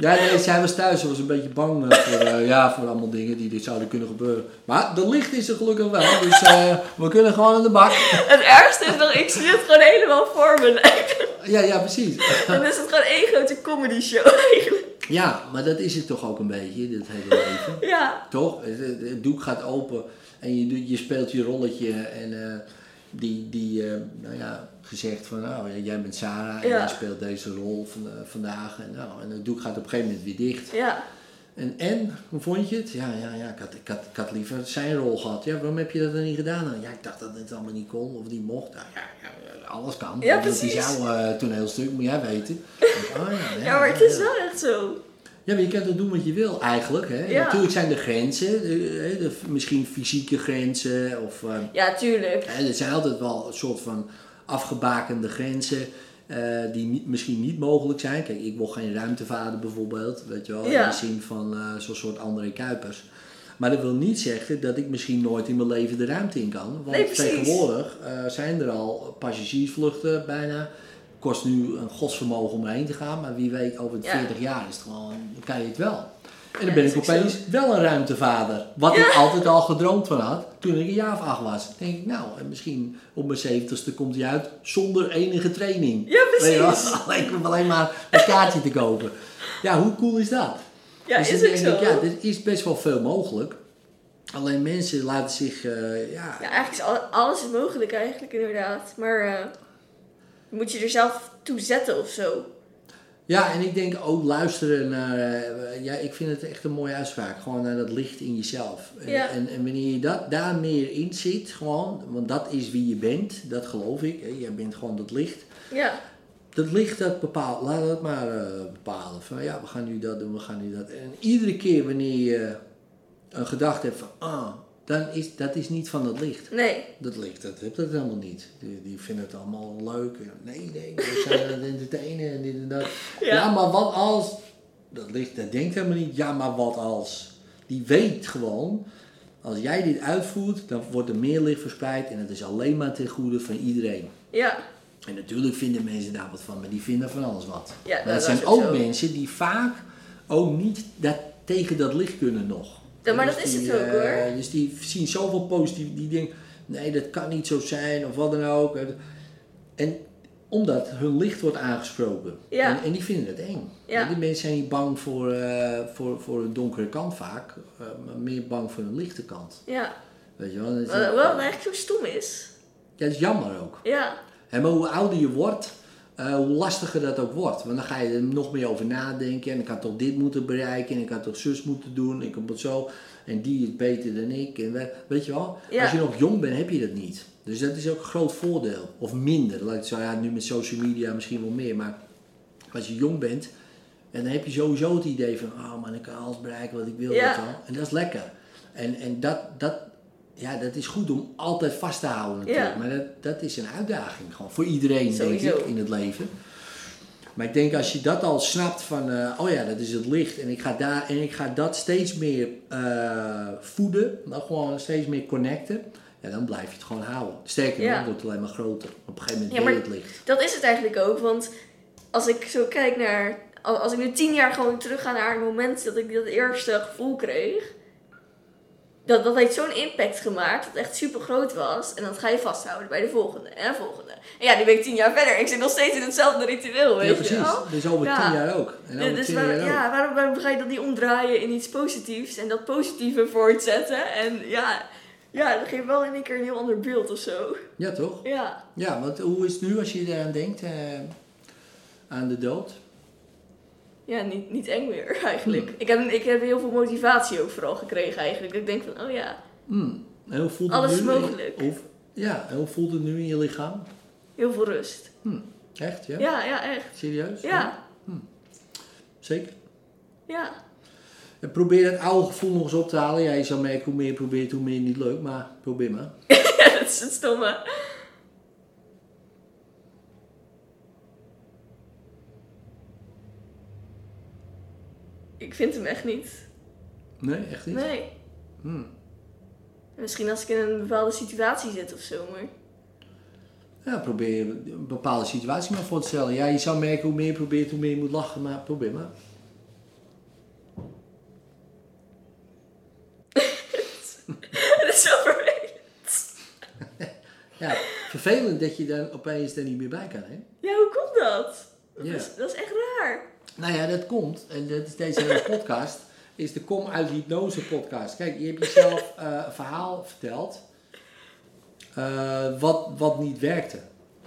Ja, nee, zij was thuis. Ze was een beetje bang eh, voor, eh, ja, voor allemaal dingen die er zouden kunnen gebeuren. Maar de licht is er gelukkig wel. Dus eh, we kunnen gewoon aan de bak.
Het ergste is nog, ik zie het gewoon helemaal voor me.
Ja, ja, precies.
Dan is het gewoon één grote comedy show eigenlijk.
Ja, maar dat is het toch ook een beetje, dit hele leven.
Ja,
Toch? Het, doek gaat open en je, je speelt je rolletje en die, die nou ja, gezegd van, nou, jij bent Sarah en
Ja.
jij speelt deze rol van, eh, vandaag. En, nou, en het doek gaat op een gegeven moment weer dicht.
ja.
En, en, hoe vond je het? Ja, ja, ja, ik had, ik, had, ik had liever zijn rol gehad. Ja, waarom heb je dat dan niet gedaan? Ja, ik dacht dat het allemaal niet kon of niet mocht. Nou, ja, ja, alles kan.
Ja,
Dat is
precies.
jouw eh, toneelstuk, moet jij weten. Dacht, oh, ja,
Ja, maar het is wel echt zo.
Ja, maar je kan toch doen wat je wil eigenlijk. Hè?
Ja.
Natuurlijk zijn er grenzen, de, de, misschien fysieke grenzen. Of, eh,
Ja, tuurlijk.
hè, er zijn altijd wel een soort van afgebakende grenzen. eh, die niet, misschien niet mogelijk zijn. Kijk, ik wil geen ruimtevader bijvoorbeeld, weet je wel, in de zin van eh, zo'n soort André Kuipers. Maar dat wil niet zeggen dat ik misschien nooit in mijn leven de ruimte in kan. Want
Nee,
tegenwoordig eh, zijn er al passagiersvluchten bijna. Kost nu een godsvermogen om erheen te gaan, maar wie weet over
Ja.
40 jaar is het gewoon, dan kan je het wel. En dan ben ik opeens wel een ruimtevader. Wat ik altijd al gedroomd van had toen ik een jaar of acht was. Dan denk ik, nou, en misschien op mijn zeventigste komt hij uit zonder enige training.
Ja, precies.
Alleen, alleen maar een kaartje te kopen. Ja, hoe cool is dat?
Ja,
Dus
is ook zo.
ik, ja, er is best wel veel mogelijk. Alleen mensen laten zich, eh, ja,
Ja, eigenlijk is al- alles is mogelijk eigenlijk inderdaad. Maar eh, moet je er zelf toe zetten of zo.
Ja, en ik denk ook luisteren naar. eh, ja, ik vind het echt een mooie uitspraak. Gewoon naar dat licht in jezelf. En,
Ja.
en, en wanneer je dat, daar meer in zit, gewoon, want dat is wie je bent, dat geloof ik. Hè, jij bent gewoon dat licht.
Ja,
Dat licht dat bepaalt, laat het maar eh, bepalen. Van ja, we gaan nu dat doen, we gaan nu dat. En iedere keer wanneer je een gedachte hebt van, ah, dan is dat is niet van dat licht.
nee.
Dat licht, dat heeft het helemaal niet. Die, die vinden het allemaal leuk. Nee, nee, we zijn aan het entertainen en dit en dat.
Ja.
Ja. maar wat als... Dat licht, dat denkt helemaal niet, ja, maar wat als... Die weet gewoon, als jij dit uitvoert, dan wordt er meer licht verspreid en het is alleen maar ten goede van iedereen.
Ja,
En natuurlijk vinden mensen daar wat van, maar die vinden van alles wat.
Ja,
maar
dat
dat zijn
ook
ook
zo.
mensen die vaak ook niet dat, tegen dat licht kunnen nog.
Ja, maar
Dus
dat is
die,
het ook, hoor.
eh, Dus die zien zoveel positief, die denken, nee dat kan niet zo zijn of wat dan ook. En omdat hun licht wordt aangesproken.
Ja.
En, en die vinden het eng.
Ja.
Die mensen zijn niet bang voor, eh, voor, voor een donkere kant vaak, eh, maar meer bang voor een lichte kant.
ja.
Weet je wel? Dat is,
Wat wat eigenlijk zo stom is.
ja, dat is jammer ook.
Ja,
Hè, maar hoe ouder je wordt, eh, hoe lastiger dat ook wordt. Want dan ga je er nog meer over nadenken. En ik had toch dit moeten bereiken. En ik had toch zus moeten doen. Ik heb het zo. En die is beter dan ik. En we- weet je wel?
Ja.
Als je nog jong bent, heb je dat niet. Dus dat is ook een groot voordeel. Of minder. Laat ik zo, ja, nu met social media misschien wel meer. Maar als je jong bent, en dan heb je sowieso het idee van... Oh man, ik kan alles bereiken wat ik wil.
Ja.
En dat is lekker. En, en dat, dat, ja, dat is goed om altijd vast te houden natuurlijk.
Ja.
Maar dat, dat is een uitdaging gewoon voor iedereen, denk ik, in het leven. Maar ik denk als je dat al snapt van, eh, oh ja, dat is het licht en ik ga daar en ik ga dat steeds meer eh, voeden, dan gewoon steeds meer connecten, ja, dan blijf je het gewoon houden. Sterker nog,
Ja.
het wordt alleen maar groter. Op een gegeven moment
Ja,
het licht.
dat is het eigenlijk ook. Want als ik zo kijk naar... al- Als ik nu tien jaar gewoon terug ga naar het moment dat ik dat eerste gevoel kreeg... Dat, dat heeft zo'n impact gemaakt, dat het echt super groot was. En dat ga je vasthouden bij de volgende en de volgende. En ja, nu ben ik tien jaar verder. Ik zit nog steeds in hetzelfde ritueel, weet
Ja,
je
precies.
wel.
Dus over
Ja.
tien jaar ook. En
dus
tien
waar-
jaar ook.
ja, waarom, waarom ga je dat niet omdraaien in iets positiefs en dat positieve voortzetten? En ja, ja, dat geeft wel in één keer een heel ander beeld of zo.
Ja, toch?
Ja,
Ja, want hoe is het nu als je eraan denkt, eh, aan de dood?
Ja niet, niet eng meer eigenlijk.
Hmm.
Ik, heb, ik heb heel veel motivatie ook vooral gekregen eigenlijk. Dat ik denk van, oh ja,
Hmm.
Alles
nu?
mogelijk.
Ja, en hoe voelt het nu in je lichaam?
heel veel rust.
Hmm. Echt, ja?
Ja, ja, echt.
Serieus?
Ja,
Zeker?
ja.
En probeer het oude gevoel nog eens op te halen. Ja, je zou merken hoe meer je probeert, hoe meer niet lukt. Maar probeer maar.
Ja, dat is het stomme. Ik vind hem echt niet.
Nee, echt niet?
Nee.
Hmm.
Misschien als ik in een bepaalde situatie zit of zo, maar...
Ja, probeer je een bepaalde situatie maar voor te stellen. Ja, je zou merken hoe meer je probeert, hoe meer je moet lachen. Maar probeer maar.
dat is zo vervelend.
Ja, vervelend dat je dan opeens er niet meer bij kan, hè?
Ja, hoe komt dat? Dat,
Ja.
is, dat is echt raar.
Nou ja, dat komt. En dat is deze hele podcast. Is de Kom uit Hypnose podcast. Kijk, je hebt jezelf eh, een verhaal verteld. eh, wat, wat niet werkte.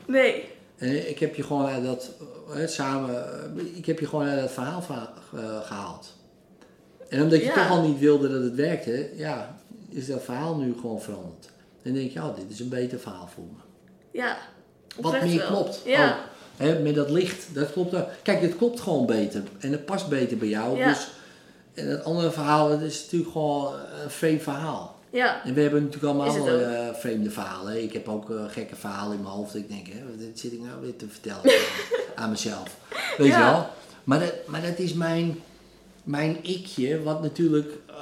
Nee.
En ik heb je gewoon uit dat, eh, samen, ik heb je gewoon uit dat verhaal eh, gehaald. En omdat je
Ja.
toch al niet wilde dat het werkte, ja, is dat verhaal nu gewoon veranderd. Dan denk je, oh, dit is een beter verhaal voor me.
Ja.
Wat meer
wel.
klopt.
Ja.
ook. Hè, met dat licht, dat klopt. ook. Kijk, het klopt gewoon beter. En het past beter bij jou.
Ja.
Dus, en het andere verhaal, dat is natuurlijk gewoon een vreemd verhaal.
Ja,
En we hebben natuurlijk allemaal eh, vreemde verhalen. Ik heb ook eh, gekke verhalen in mijn hoofd. Ik denk, hè, wat zit ik nou weer te vertellen aan mezelf? Weet
Ja.
je wel? Maar dat, maar dat is mijn, mijn ikje, wat natuurlijk eh,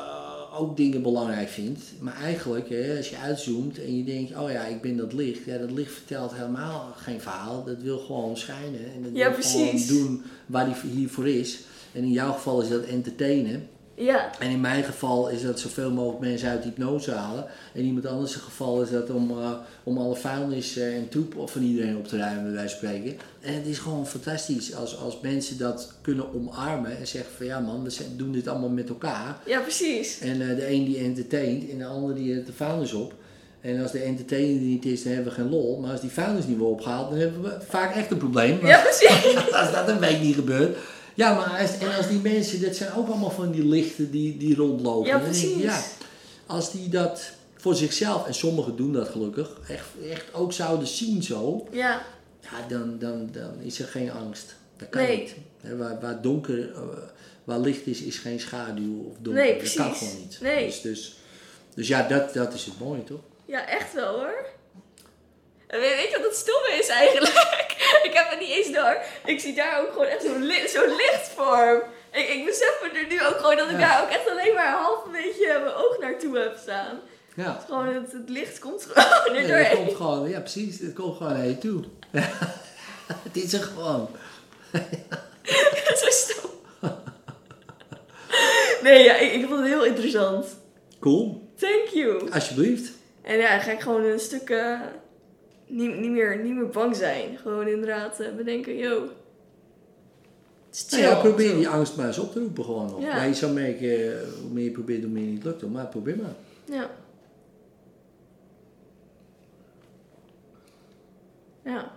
ook dingen belangrijk vindt. Maar eigenlijk, hè, als je uitzoomt en je denkt, oh ja, ik ben dat licht. Ja, dat licht vertelt helemaal geen verhaal. Dat wil gewoon schijnen. En dat
Ja,
wil
precies.
gewoon doen waar die hiervoor is. En in jouw geval is dat entertainen.
Ja,
En in mijn geval is dat zoveel mogelijk mensen uit hypnose halen. En iemand anders geval is dat om, eh, om alle vuilnis eh, en troep van iedereen op te ruimen, bij spreken. En het is gewoon fantastisch als, als mensen dat kunnen omarmen en zeggen van ja man, we zijn- doen dit allemaal met elkaar.
ja, precies.
En eh, de een die entertaint en de ander die de vuilnis op. En als de entertainer er niet is, dan hebben we geen lol. Maar als die vuilnis niet wordt opgehaald, dan hebben we vaak echt een probleem. Maar
Ja, precies.
als dat een week niet gebeurt. Ja, maar als, en als die mensen, dat zijn ook allemaal van die lichten die, die rondlopen.
Ja,
ik,
precies.
ja, als die dat voor zichzelf, en sommigen doen dat gelukkig, echt, echt ook zouden zien zo,
Ja,
ja, dan, dan, dan is er geen angst. Dat kan
Nee.
niet. Waar, waar donker, eh, waar licht is, is geen schaduw of donker.
Nee,
Dat kan
precies.
gewoon niet.
Nee.
Dus, dus, dus ja, dat, dat is het mooie, toch?
ja, echt wel hoor. Weet je wat het stomme is eigenlijk? ik heb het niet eens door. Ik zie daar ook gewoon echt zo'n li zo'n lichtvorm. Ik, ik besef me er nu ook gewoon dat ik
Ja.
daar ook echt alleen maar half een beetje mijn oog naartoe heb staan.
Ja.
Gewoon het, het licht komt gewoon er
het
doorheen.
komt gewoon, ja precies, het komt gewoon naar je toe. het is er gewoon.
Zo stom. Nee, ja, ik, ik vond het heel interessant.
Cool,
Thank you.
alsjeblieft.
En ja, dan ga ik gewoon een stuk eh, niet, niet, meer, niet meer bang zijn. Gewoon inderdaad eh, bedenken, yo.
Nou ja, probeer die angst maar eens op te roepen gewoon nog.
Ja.
Ja. je zou merken, eh, hoe meer je probeert, hoe meer het niet lukt. Maar probeer maar.
Ja. Ja.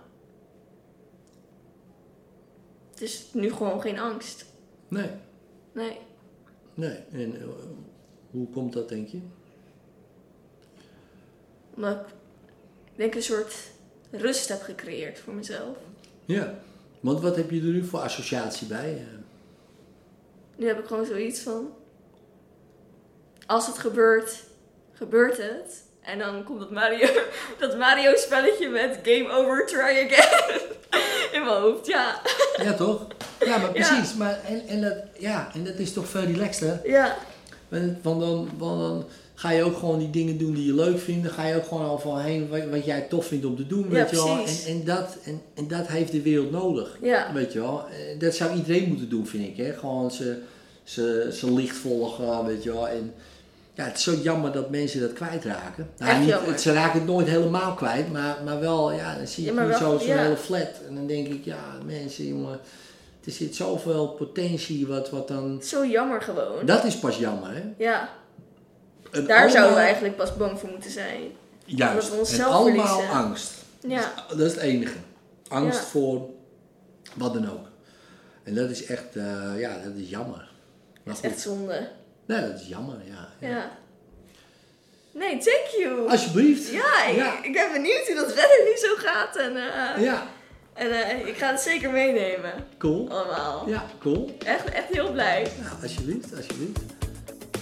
Het is nu gewoon geen angst.
Nee,
Nee.
nee. En eh, hoe komt dat, denk je?
Omdat ik denk een soort rust heb gecreëerd voor mezelf.
Ja. Want wat heb je er nu voor associatie bij? Eh,
Nu heb ik gewoon zoiets van. Als het gebeurt, gebeurt het. En dan komt dat Mario, dat Mario spelletje met Game Over, Try Again in mijn hoofd. Ja,
Ja, toch? Ja, maar
Ja.
precies. Maar, en, en, dat, ja, en dat is toch veel relaxter?
ja,
Want want dan, want dan ga je ook gewoon die dingen doen die je leuk vindt. Dan ga je ook gewoon overal heen wat, wat jij tof vindt om te doen.
Ja,
Weet je wel? En, en, dat, en, en dat heeft de wereld nodig.
ja,
Weet je wel, Eh, dat zou iedereen moeten doen, vind ik. Hè? Gewoon ze, ze, ze licht volgen, weet je wel. En ja, het is zo jammer dat mensen dat kwijtraken. Nou, niet, het- ze raken het nooit helemaal kwijt, maar, maar wel, ja, dan zie je
Ja,
nu zo, zo'n
ja.
hele flat. En dan denk ik, ja, mensen, jongen, er zit zoveel potentie wat, wat dan...
zo jammer gewoon.
Dat is pas jammer, hè?
Ja, Daar zouden we eigenlijk pas bang voor moeten zijn.
Juist,
dat we
en
onszelf
allemaal
verliezen.
angst.
Ja,
Dat is het enige. Angst
Ja.
voor wat dan ook. En dat is echt, eh, ja, dat is jammer.
Dat is echt zonde.
Nee, dat is jammer, ja.
Ja. Nee, thank you.
Alsjeblieft.
Ja, ik,
Ja.
ik ben benieuwd hoe dat verder nu zo gaat. En, eh,
Ja,
en eh, ik ga het zeker meenemen.
cool.
Allemaal.
Ja, cool.
Echt, echt heel blij.
Alsjeblieft, alsjeblieft.